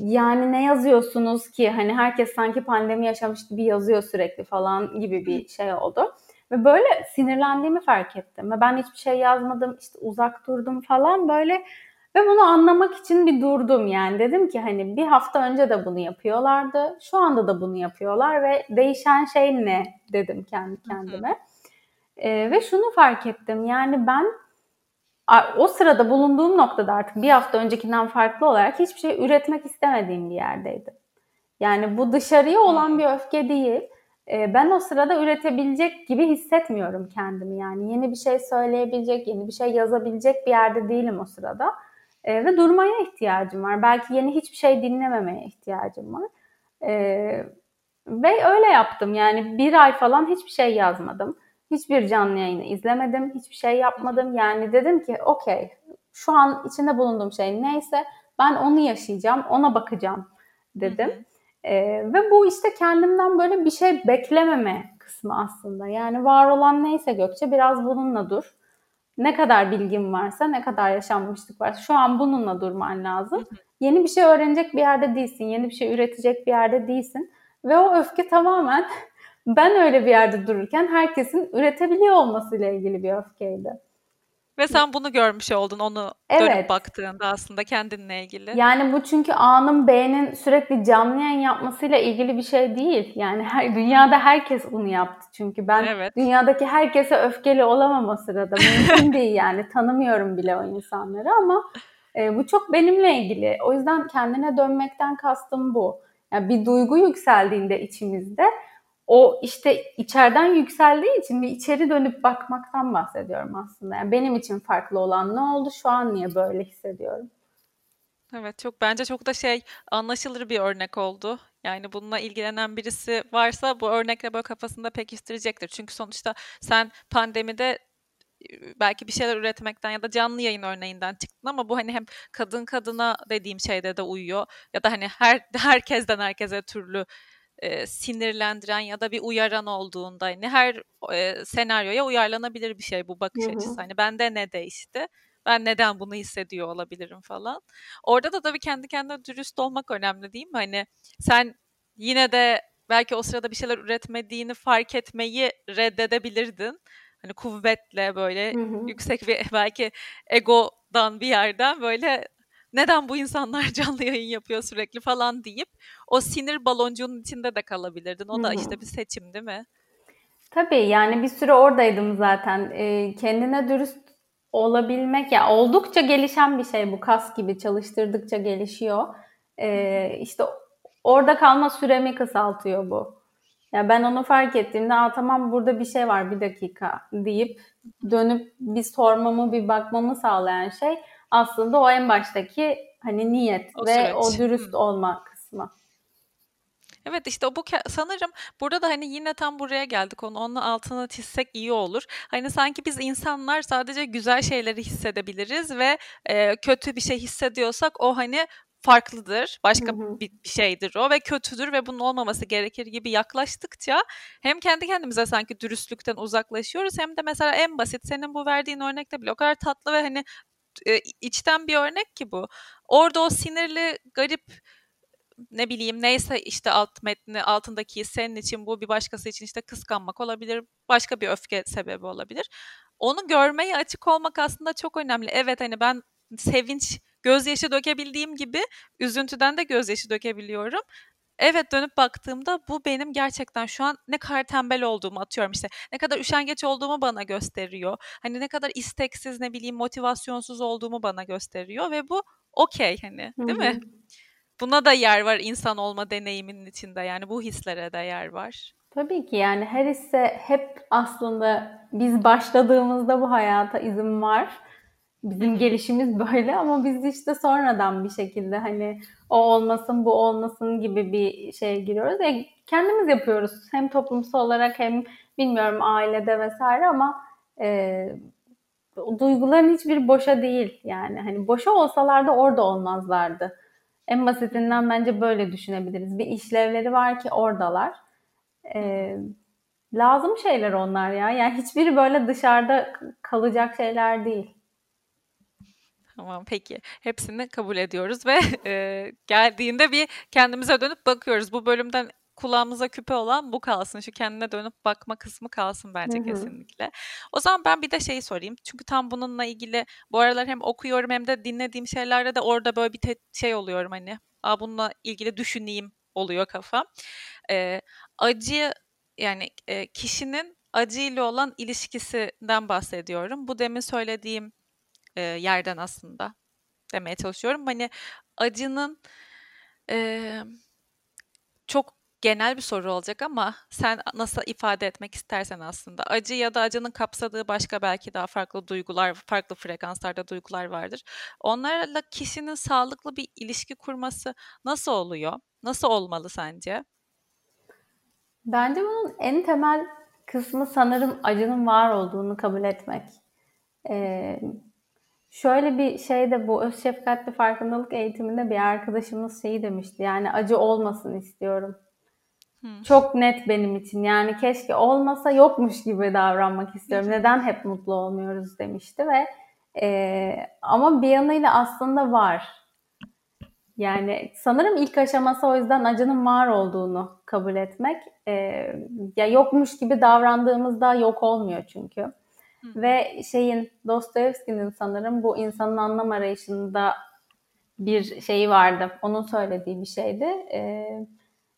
yani ne yazıyorsunuz ki hani herkes sanki pandemi yaşamış gibi yazıyor sürekli falan gibi bir şey oldu. Ve böyle sinirlendiğimi fark ettim. Ve ben hiçbir şey yazmadım, işte uzak durdum falan böyle. Ve bunu anlamak için bir durdum yani. Dedim ki hani bir hafta önce de bunu yapıyorlardı. Şu anda da bunu yapıyorlar ve değişen şey ne dedim kendi kendime. Hı hı. Ee, ve şunu fark ettim yani ben o sırada bulunduğum noktada artık bir hafta öncekinden farklı olarak hiçbir şey üretmek istemediğim bir yerdeydim. Yani bu dışarıya olan bir öfke değil. Ee, ben o sırada üretebilecek gibi hissetmiyorum kendimi. Yani yeni bir şey söyleyebilecek, yeni bir şey yazabilecek bir yerde değilim o sırada. Ee, ve durmaya ihtiyacım var. Belki yeni hiçbir şey dinlememeye ihtiyacım var. Ee, ve öyle yaptım. Yani bir ay falan hiçbir şey yazmadım Hiçbir canlı yayını izlemedim, hiçbir şey yapmadım. Yani dedim ki okey şu an içinde bulunduğum şey neyse ben onu yaşayacağım, ona bakacağım dedim. Hı hı. Ee, ve bu işte kendimden böyle bir şey beklememe kısmı aslında. Yani var olan neyse Gökçe biraz bununla dur. Ne kadar bilgin varsa, ne kadar yaşanmışlık varsa şu an bununla durman lazım. Yeni bir şey öğrenecek bir yerde değilsin, yeni bir şey üretecek bir yerde değilsin. Ve o öfke tamamen ben öyle bir yerde dururken herkesin üretebiliyor olmasıyla ilgili bir öfkeydi. Ve sen bunu görmüş oldun onu evet. dönüp baktığında aslında kendinle ilgili. Yani bu çünkü A'nın B'nin sürekli canlı yayın yapmasıyla ilgili bir şey değil. Yani her, dünyada herkes bunu yaptı. Çünkü ben evet. dünyadaki herkese öfkeli olamam o sırada. Mümkün değil yani tanımıyorum bile o insanları ama e, bu çok benimle ilgili. O yüzden kendine dönmekten kastım bu. Yani bir duygu yükseldiğinde içimizde o işte içeriden yükseldiği için bir içeri dönüp bakmaktan bahsediyorum aslında. Yani benim için farklı olan ne oldu? Şu an niye böyle hissediyorum? Evet çok bence çok da şey anlaşılır bir örnek oldu. Yani bununla ilgilenen birisi varsa bu örnekle böyle kafasında pekiştirecektir. Çünkü sonuçta sen pandemide belki bir şeyler üretmekten ya da canlı yayın örneğinden çıktın ama bu hani hem kadın kadına dediğim şeyde de uyuyor ya da hani her herkesten herkese türlü e, sinirlendiren ya da bir uyaran olduğunda hani her e, senaryoya uyarlanabilir bir şey bu bakış Hı-hı. açısı. Hani bende ne değişti? Ben neden bunu hissediyor olabilirim falan. Orada da tabii kendi kendine dürüst olmak önemli değil mi? Hani sen yine de belki o sırada bir şeyler üretmediğini fark etmeyi reddedebilirdin. Hani kuvvetle böyle hı hı. yüksek bir belki egodan bir yerden böyle neden bu insanlar canlı yayın yapıyor sürekli falan deyip o sinir baloncuğunun içinde de kalabilirdin. O da işte bir seçim değil mi? Tabii yani bir süre oradaydım zaten. E, kendine dürüst olabilmek ya oldukça gelişen bir şey bu kas gibi çalıştırdıkça gelişiyor. E, işte orada kalma süremi kısaltıyor bu. Ya ben onu fark ettiğimde Aa, tamam burada bir şey var bir dakika deyip dönüp bir sormamı bir bakmamı sağlayan şey aslında o en baştaki hani niyet o ve süreç. o dürüst olma kısmı. Evet işte o bu sanırım burada da hani yine tam buraya geldik onu onun altına çizsek iyi olur. Hani sanki biz insanlar sadece güzel şeyleri hissedebiliriz ve e, kötü bir şey hissediyorsak o hani farklıdır. Başka hı hı. Bir, bir şeydir o ve kötüdür ve bunun olmaması gerekir gibi yaklaştıkça hem kendi kendimize sanki dürüstlükten uzaklaşıyoruz hem de mesela en basit senin bu verdiğin örnekte bile o kadar tatlı ve hani e, içten bir örnek ki bu. Orada o sinirli, garip ne bileyim neyse işte alt metni altındaki senin için bu bir başkası için işte kıskanmak olabilir. Başka bir öfke sebebi olabilir. Onu görmeye açık olmak aslında çok önemli. Evet hani ben sevinç gözyaşı dökebildiğim gibi üzüntüden de gözyaşı dökebiliyorum. Evet dönüp baktığımda bu benim gerçekten şu an ne kadar tembel olduğumu atıyorum işte. Ne kadar üşengeç olduğumu bana gösteriyor. Hani ne kadar isteksiz ne bileyim motivasyonsuz olduğumu bana gösteriyor ve bu okey hani değil mi? Buna da yer var insan olma deneyiminin içinde yani bu hislere de yer var. Tabii ki yani her hisse hep aslında biz başladığımızda bu hayata izin var. Bizim gelişimiz böyle ama biz işte sonradan bir şekilde hani o olmasın bu olmasın gibi bir şey giriyoruz. E, kendimiz yapıyoruz hem toplumsal olarak hem bilmiyorum ailede vesaire ama e, duyguların hiçbir boşa değil yani hani boşa olsalardı orada olmazlardı. En basitinden bence böyle düşünebiliriz. Bir işlevleri var ki oradalar. Ee, lazım şeyler onlar ya. Yani hiçbiri böyle dışarıda kalacak şeyler değil. Tamam peki. Hepsini kabul ediyoruz ve e, geldiğinde bir kendimize dönüp bakıyoruz. Bu bölümden kulağımıza küpe olan bu kalsın. Şu kendine dönüp bakma kısmı kalsın bence Hı-hı. kesinlikle. O zaman ben bir de şeyi sorayım. Çünkü tam bununla ilgili bu aralar hem okuyorum hem de dinlediğim şeylerde de orada böyle bir te- şey oluyorum hani. Aa bununla ilgili düşüneyim oluyor kafam. Ee, acı yani e, kişinin acıyla olan ilişkisinden bahsediyorum. Bu demin söylediğim e, yerden aslında demeye çalışıyorum. Hani acının e, çok genel bir soru olacak ama sen nasıl ifade etmek istersen aslında acı ya da acının kapsadığı başka belki daha farklı duygular, farklı frekanslarda duygular vardır. Onlarla kişinin sağlıklı bir ilişki kurması nasıl oluyor? Nasıl olmalı sence? Bence bunun en temel kısmı sanırım acının var olduğunu kabul etmek. Ee, şöyle bir şey de bu öz şefkatli farkındalık eğitiminde bir arkadaşımız şeyi demişti. Yani acı olmasın istiyorum. Hmm. Çok net benim için. Yani keşke olmasa yokmuş gibi davranmak istiyorum. Neden hep mutlu olmuyoruz demişti ve e, ama bir yanıyla aslında var. Yani sanırım ilk aşaması o yüzden acının var olduğunu kabul etmek. E, ya yokmuş gibi davrandığımızda yok olmuyor çünkü. Hı. Ve şeyin Dostoyevski'nin sanırım bu insanın anlam arayışında bir şeyi vardı. Onun söylediği bir şeydi. E,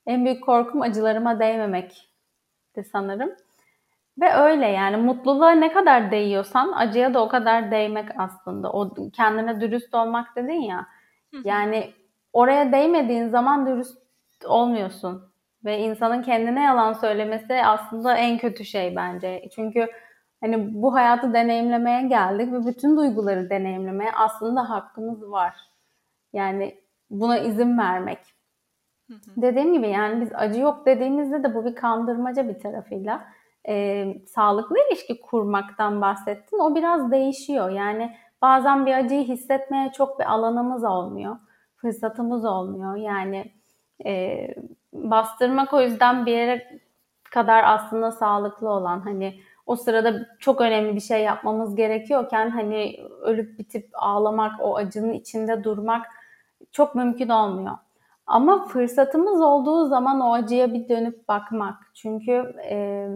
en büyük korkum acılarıma değmemekti sanırım. Ve öyle yani mutluluğa ne kadar değiyorsan acıya da o kadar değmek aslında. O kendine dürüst olmak dedin ya. Yani oraya değmediğin zaman dürüst olmuyorsun. Ve insanın kendine yalan söylemesi aslında en kötü şey bence. Çünkü hani bu hayatı deneyimlemeye geldik ve bütün duyguları deneyimlemeye aslında hakkımız var. Yani buna izin vermek. Dediğim gibi yani biz acı yok dediğimizde de bu bir kandırmaca bir tarafıyla. E, sağlıklı ilişki kurmaktan bahsettin. O biraz değişiyor. Yani bazen bir acıyı hissetmeye çok bir alanımız olmuyor. Fırsatımız olmuyor. Yani e, bastırmak o yüzden bir yere kadar aslında sağlıklı olan hani o sırada çok önemli bir şey yapmamız gerekiyorken hani ölüp bitip ağlamak, o acının içinde durmak çok mümkün olmuyor. Ama fırsatımız olduğu zaman o acıya bir dönüp bakmak. Çünkü e,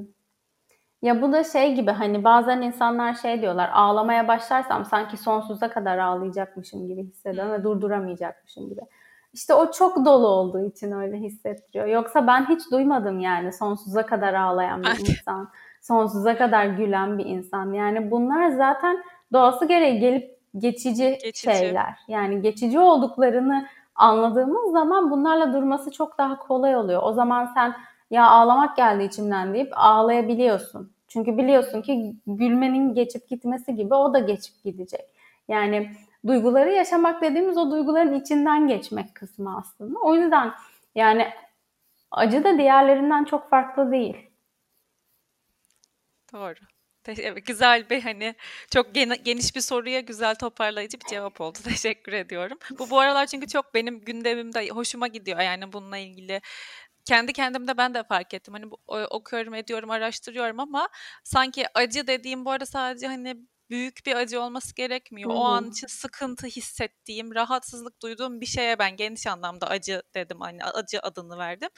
ya bu da şey gibi hani bazen insanlar şey diyorlar ağlamaya başlarsam sanki sonsuza kadar ağlayacakmışım gibi hissediyorum ve durduramayacakmışım gibi. İşte o çok dolu olduğu için öyle hissettiriyor. Yoksa ben hiç duymadım yani sonsuza kadar ağlayan bir insan, sonsuza kadar gülen bir insan. Yani bunlar zaten doğası gereği gelip geçici, geçici. şeyler. Yani geçici olduklarını anladığımız zaman bunlarla durması çok daha kolay oluyor. O zaman sen ya ağlamak geldi içimden deyip ağlayabiliyorsun. Çünkü biliyorsun ki gülmenin geçip gitmesi gibi o da geçip gidecek. Yani duyguları yaşamak dediğimiz o duyguların içinden geçmek kısmı aslında. O yüzden yani acı da diğerlerinden çok farklı değil. Doğru. Güzel bir hani çok geniş bir soruya güzel toparlayıcı bir cevap oldu. Teşekkür ediyorum. Bu bu aralar çünkü çok benim gündemimde hoşuma gidiyor yani bununla ilgili. Kendi kendimde ben de fark ettim. Hani okuyorum, ediyorum, araştırıyorum ama sanki acı dediğim bu arada sadece hani büyük bir acı olması gerekmiyor. Hı-hı. O an için sıkıntı hissettiğim, rahatsızlık duyduğum bir şeye ben geniş anlamda acı dedim. Hani acı adını verdim.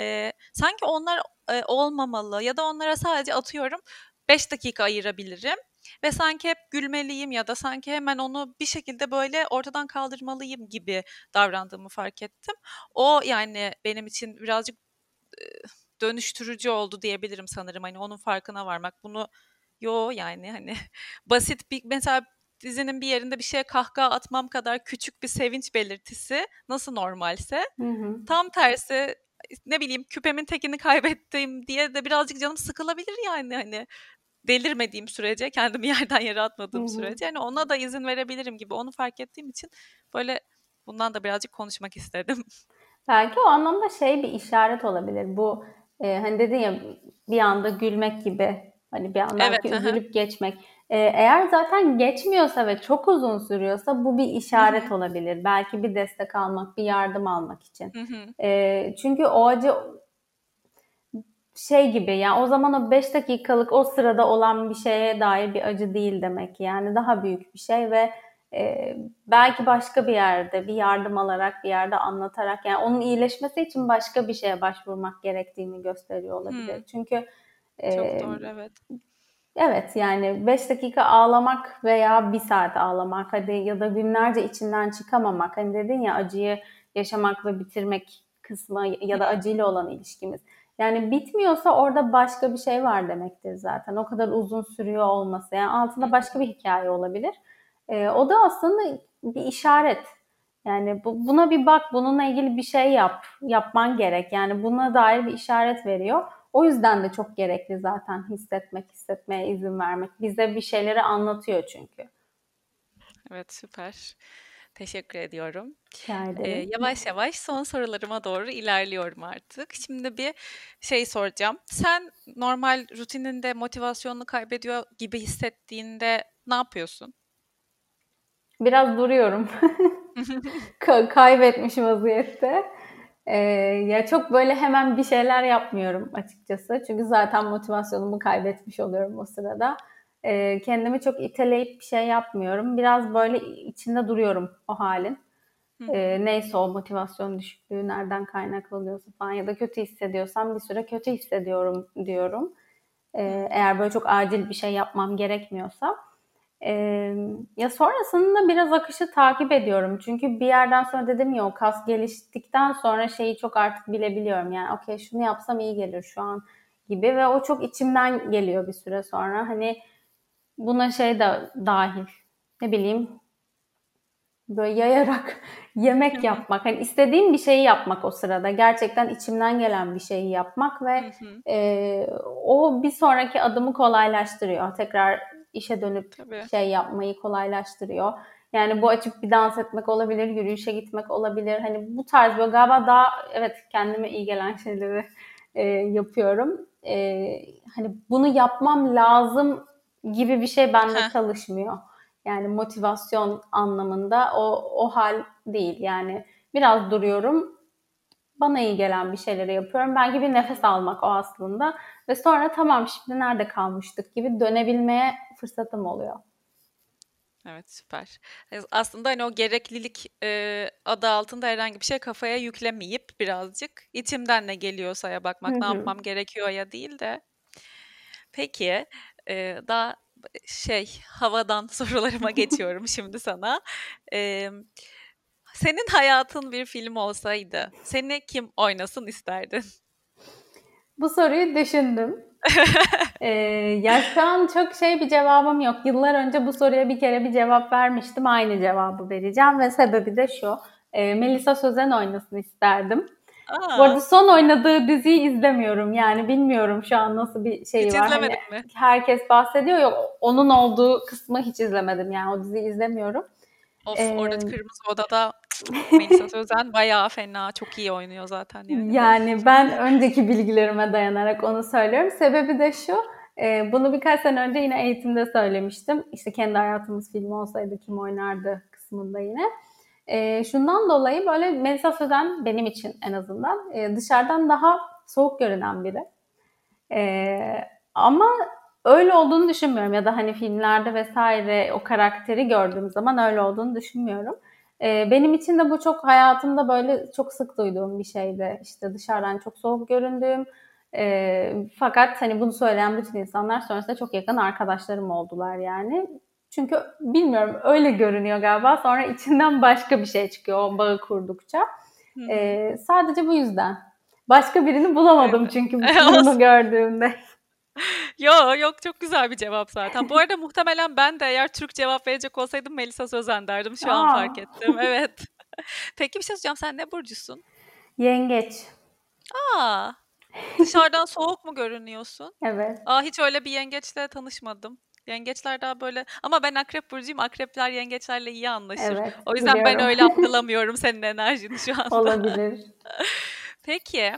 Ee, sanki onlar e, olmamalı ya da onlara sadece atıyorum 5 dakika ayırabilirim. ve sanki hep gülmeliyim ya da sanki hemen onu bir şekilde böyle ortadan kaldırmalıyım gibi davrandığımı fark ettim. O yani benim için birazcık dönüştürücü oldu diyebilirim sanırım. Hani onun farkına varmak. Bunu yo yani hani basit bir mesela dizinin bir yerinde bir şeye kahkaha atmam kadar küçük bir sevinç belirtisi nasıl normalse hı hı. tam tersi ne bileyim küpemin tekini kaybettim diye de birazcık canım sıkılabilir yani hani delirmediğim sürece kendimi yerden yere atmadığım hı hı. sürece yani ona da izin verebilirim gibi onu fark ettiğim için böyle bundan da birazcık konuşmak istedim. Belki o anlamda şey bir işaret olabilir. Bu e, hani dedin ya bir anda gülmek gibi hani bir anda evet, üzülüp geçmek. E, eğer zaten geçmiyorsa ve çok uzun sürüyorsa bu bir işaret Hı-hı. olabilir. Belki bir destek almak, bir yardım almak için. E, çünkü o acı şey gibi yani o zaman o 5 dakikalık o sırada olan bir şeye dair bir acı değil demek yani daha büyük bir şey ve e, belki başka bir yerde bir yardım alarak bir yerde anlatarak yani onun iyileşmesi için başka bir şeye başvurmak gerektiğini gösteriyor olabilir. Hmm. Çünkü çok doğru evet. Evet yani 5 dakika ağlamak veya bir saat ağlamak hadi ya da günlerce içinden çıkamamak hani dedin ya acıyı yaşamak ve bitirmek kısmı ya da acıyla olan ilişkimiz. Yani bitmiyorsa orada başka bir şey var demektir zaten. O kadar uzun sürüyor olması. Yani altında başka bir hikaye olabilir. E, o da aslında bir işaret. Yani bu, buna bir bak, bununla ilgili bir şey yap, yapman gerek. Yani buna dair bir işaret veriyor. O yüzden de çok gerekli zaten hissetmek, hissetmeye izin vermek. Bize bir şeyleri anlatıyor çünkü. Evet süper. Teşekkür ediyorum. Ee, yavaş yavaş son sorularıma doğru ilerliyorum artık. Şimdi bir şey soracağım. Sen normal rutininde motivasyonunu kaybediyor gibi hissettiğinde ne yapıyorsun? Biraz duruyorum. kaybetmiş vaziyette. Ee, ya çok böyle hemen bir şeyler yapmıyorum açıkçası. Çünkü zaten motivasyonumu kaybetmiş oluyorum o sırada. Ee, kendimi çok iteleyip bir şey yapmıyorum. Biraz böyle içinde duruyorum o halin. Ee, neyse o motivasyon düşüklüğü nereden kaynaklanıyorsa falan ya da kötü hissediyorsam bir süre kötü hissediyorum diyorum. Ee, eğer böyle çok acil bir şey yapmam gerekmiyorsa. Ee, ya sonrasında biraz akışı takip ediyorum. Çünkü bir yerden sonra dedim ya o kas geliştikten sonra şeyi çok artık bilebiliyorum. Yani okey şunu yapsam iyi gelir şu an gibi ve o çok içimden geliyor bir süre sonra. Hani buna şey de dahil. Ne bileyim böyle yayarak yemek yapmak. Hani istediğim bir şeyi yapmak o sırada. Gerçekten içimden gelen bir şeyi yapmak ve e, o bir sonraki adımı kolaylaştırıyor. Tekrar işe dönüp Tabii. şey yapmayı kolaylaştırıyor. Yani bu açıp bir dans etmek olabilir, yürüyüşe gitmek olabilir. Hani bu tarz böyle galiba daha evet kendime iyi gelen şeyleri e, yapıyorum. E, hani bunu yapmam lazım gibi bir şey bende Heh. çalışmıyor. Yani motivasyon anlamında o o hal değil. Yani biraz duruyorum. Bana iyi gelen bir şeyleri yapıyorum. Belki bir nefes almak o aslında. Ve sonra tamam şimdi nerede kalmıştık gibi dönebilmeye fırsatım oluyor. Evet süper. Aslında hani o gereklilik e, adı altında herhangi bir şey kafaya yüklemeyip birazcık içimden ne geliyorsa ya bakmak ne yapmam gerekiyor ya değil de. Peki e, daha şey havadan sorularıma geçiyorum şimdi sana. E, senin hayatın bir film olsaydı seni kim oynasın isterdin? Bu soruyu düşündüm. ee, ya şu an çok şey bir cevabım yok. Yıllar önce bu soruya bir kere bir cevap vermiştim. Aynı cevabı vereceğim ve sebebi de şu. E, Melisa Sözen oynasın isterdim. Aa. Bu arada son oynadığı diziyi izlemiyorum. Yani bilmiyorum şu an nasıl bir şey hiç var. Hani, mi? Herkes bahsediyor ya onun olduğu kısmı hiç izlemedim. Yani o diziyi izlemiyorum. Of ee, orada Kırmızı Oda'da Melisa Sözen bayağı fena, çok iyi oynuyor zaten. Yani, yani ben önceki bilgilerime dayanarak onu söylüyorum. Sebebi de şu, e, bunu birkaç sene önce yine eğitimde söylemiştim. İşte kendi hayatımız filmi olsaydı kim oynardı kısmında yine. E, şundan dolayı böyle Melisa Sözen benim için en azından e, dışarıdan daha soğuk görünen biri. E, ama öyle olduğunu düşünmüyorum ya da hani filmlerde vesaire o karakteri gördüğüm zaman öyle olduğunu düşünmüyorum. Ee, benim için de bu çok hayatımda böyle çok sık duyduğum bir şeydi. İşte dışarıdan çok soğuk göründüğüm, E, fakat hani bunu söyleyen bütün insanlar sonrasında çok yakın arkadaşlarım oldular yani. Çünkü bilmiyorum öyle görünüyor galiba. Sonra içinden başka bir şey çıkıyor o bağı kurdukça. E, sadece bu yüzden. Başka birini bulamadım çünkü bunu gördüğümde. Yo yok çok güzel bir cevap zaten. Bu arada muhtemelen ben de eğer Türk cevap verecek olsaydım Melisa Sözen derdim. Şu Aa. an fark ettim. Evet. Peki bir şey soracağım. Sen ne burcusun? Yengeç. Aa. Dışarıdan soğuk mu görünüyorsun? Evet. Aa hiç öyle bir yengeçle tanışmadım. Yengeçler daha böyle ama ben akrep burcuyum. Akrepler yengeçlerle iyi anlaşır. Evet, o yüzden biliyorum. ben öyle algılamıyorum senin enerjini şu anda. Olabilir. Peki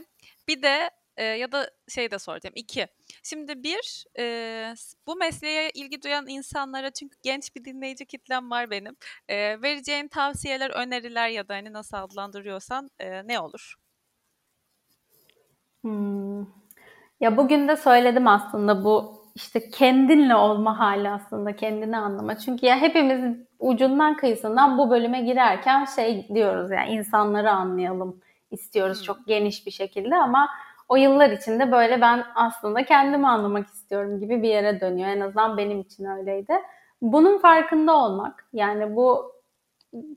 bir de e, ya da şey de soracağım. İki. Şimdi bir e, bu mesleğe ilgi duyan insanlara çünkü genç bir dinleyici kitlem var benim. E, vereceğin tavsiyeler, öneriler ya da hani nasıl adlandırıyorsan e, ne olur? Hmm. Ya bugün de söyledim aslında bu işte kendinle olma hali aslında kendini anlama. Çünkü ya hepimiz ucundan kıyısından bu bölüme girerken şey diyoruz yani insanları anlayalım istiyoruz hmm. çok geniş bir şekilde ama o yıllar içinde böyle ben aslında kendimi anlamak istiyorum gibi bir yere dönüyor. En azından benim için öyleydi. Bunun farkında olmak yani bu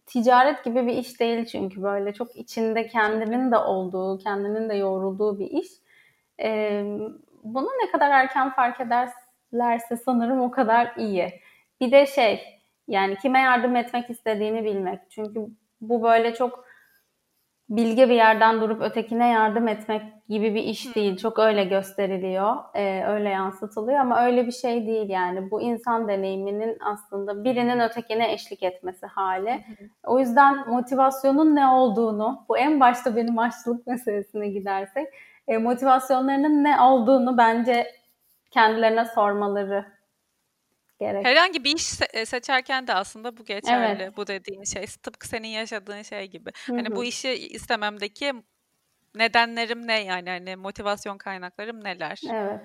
ticaret gibi bir iş değil çünkü böyle çok içinde kendinin de olduğu, kendinin de yoğrulduğu bir iş. Ee, bunu ne kadar erken fark ederlerse sanırım o kadar iyi. Bir de şey yani kime yardım etmek istediğini bilmek. Çünkü bu böyle çok bilge bir yerden durup ötekine yardım etmek gibi bir iş değil. Çok öyle gösteriliyor, e, öyle yansıtılıyor ama öyle bir şey değil yani. Bu insan deneyiminin aslında birinin ötekine eşlik etmesi hali. O yüzden motivasyonun ne olduğunu, bu en başta benim aşçılık meselesine gidersek, e, motivasyonlarının ne olduğunu bence kendilerine sormaları gerek. Herhangi bir iş se- seçerken de aslında bu geçerli. Evet. Bu dediğin şey tıpkı senin yaşadığın şey gibi. Hı-hı. Hani bu işi istememdeki nedenlerim ne yani hani motivasyon kaynaklarım neler? Evet.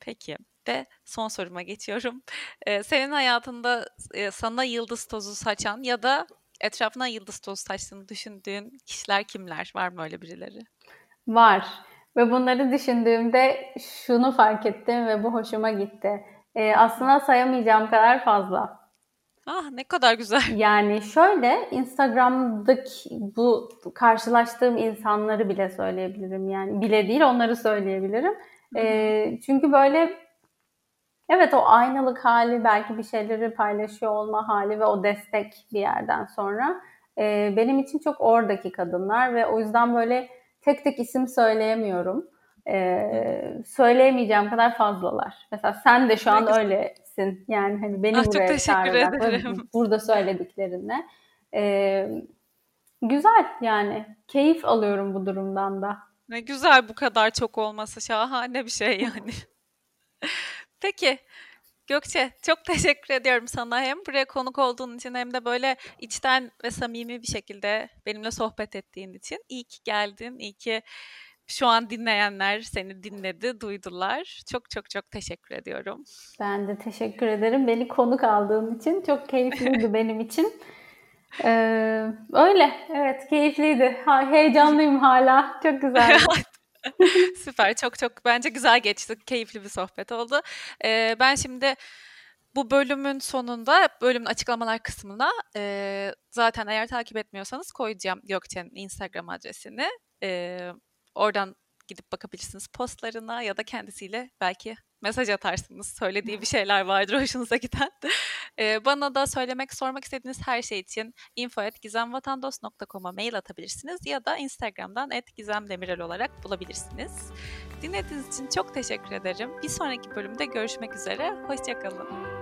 Peki de son soruma geçiyorum. Ee, senin hayatında e, sana yıldız tozu saçan ya da etrafına yıldız tozu saçtığını düşündüğün kişiler kimler? Var mı öyle birileri? Var. Ve bunları düşündüğümde şunu fark ettim ve bu hoşuma gitti. Ee, aslında sayamayacağım kadar fazla. Ah ne kadar güzel. Yani şöyle Instagram'daki bu karşılaştığım insanları bile söyleyebilirim. Yani bile değil onları söyleyebilirim. Ee, çünkü böyle evet o aynalık hali belki bir şeyleri paylaşıyor olma hali ve o destek bir yerden sonra e, benim için çok oradaki kadınlar ve o yüzden böyle tek tek isim söyleyemiyorum e, söyleyemeyeceğim kadar fazlalar. Mesela sen de şu an Peki. öylesin. Yani hani beni ah, buraya çağırarak burada söylediklerinle. E, güzel yani. Keyif alıyorum bu durumdan da. Ne güzel bu kadar çok olması. Şahane bir şey yani. Peki. Gökçe çok teşekkür ediyorum sana hem buraya konuk olduğun için hem de böyle içten ve samimi bir şekilde benimle sohbet ettiğin için. İyi ki geldin, iyi ki şu an dinleyenler seni dinledi, duydular. Çok çok çok teşekkür ediyorum. Ben de teşekkür ederim. Beni konuk aldığın için çok keyifliydi benim için. Ee, öyle, evet keyifliydi. Ha, heyecanlıyım hala. Çok güzel. Süper, çok çok bence güzel geçti. Keyifli bir sohbet oldu. Ee, ben şimdi bu bölümün sonunda, bölümün açıklamalar kısmına e, zaten eğer takip etmiyorsanız koyacağım Gökçe'nin Instagram adresini. E, Oradan gidip bakabilirsiniz postlarına ya da kendisiyle belki mesaj atarsınız. Söylediği bir şeyler vardır hoşunuza giden. Ee, bana da söylemek, sormak istediğiniz her şey için info.gizemvatandos.com'a mail atabilirsiniz ya da Instagram'dan @gizemdemirel olarak bulabilirsiniz. Dinlediğiniz için çok teşekkür ederim. Bir sonraki bölümde görüşmek üzere. Hoşçakalın.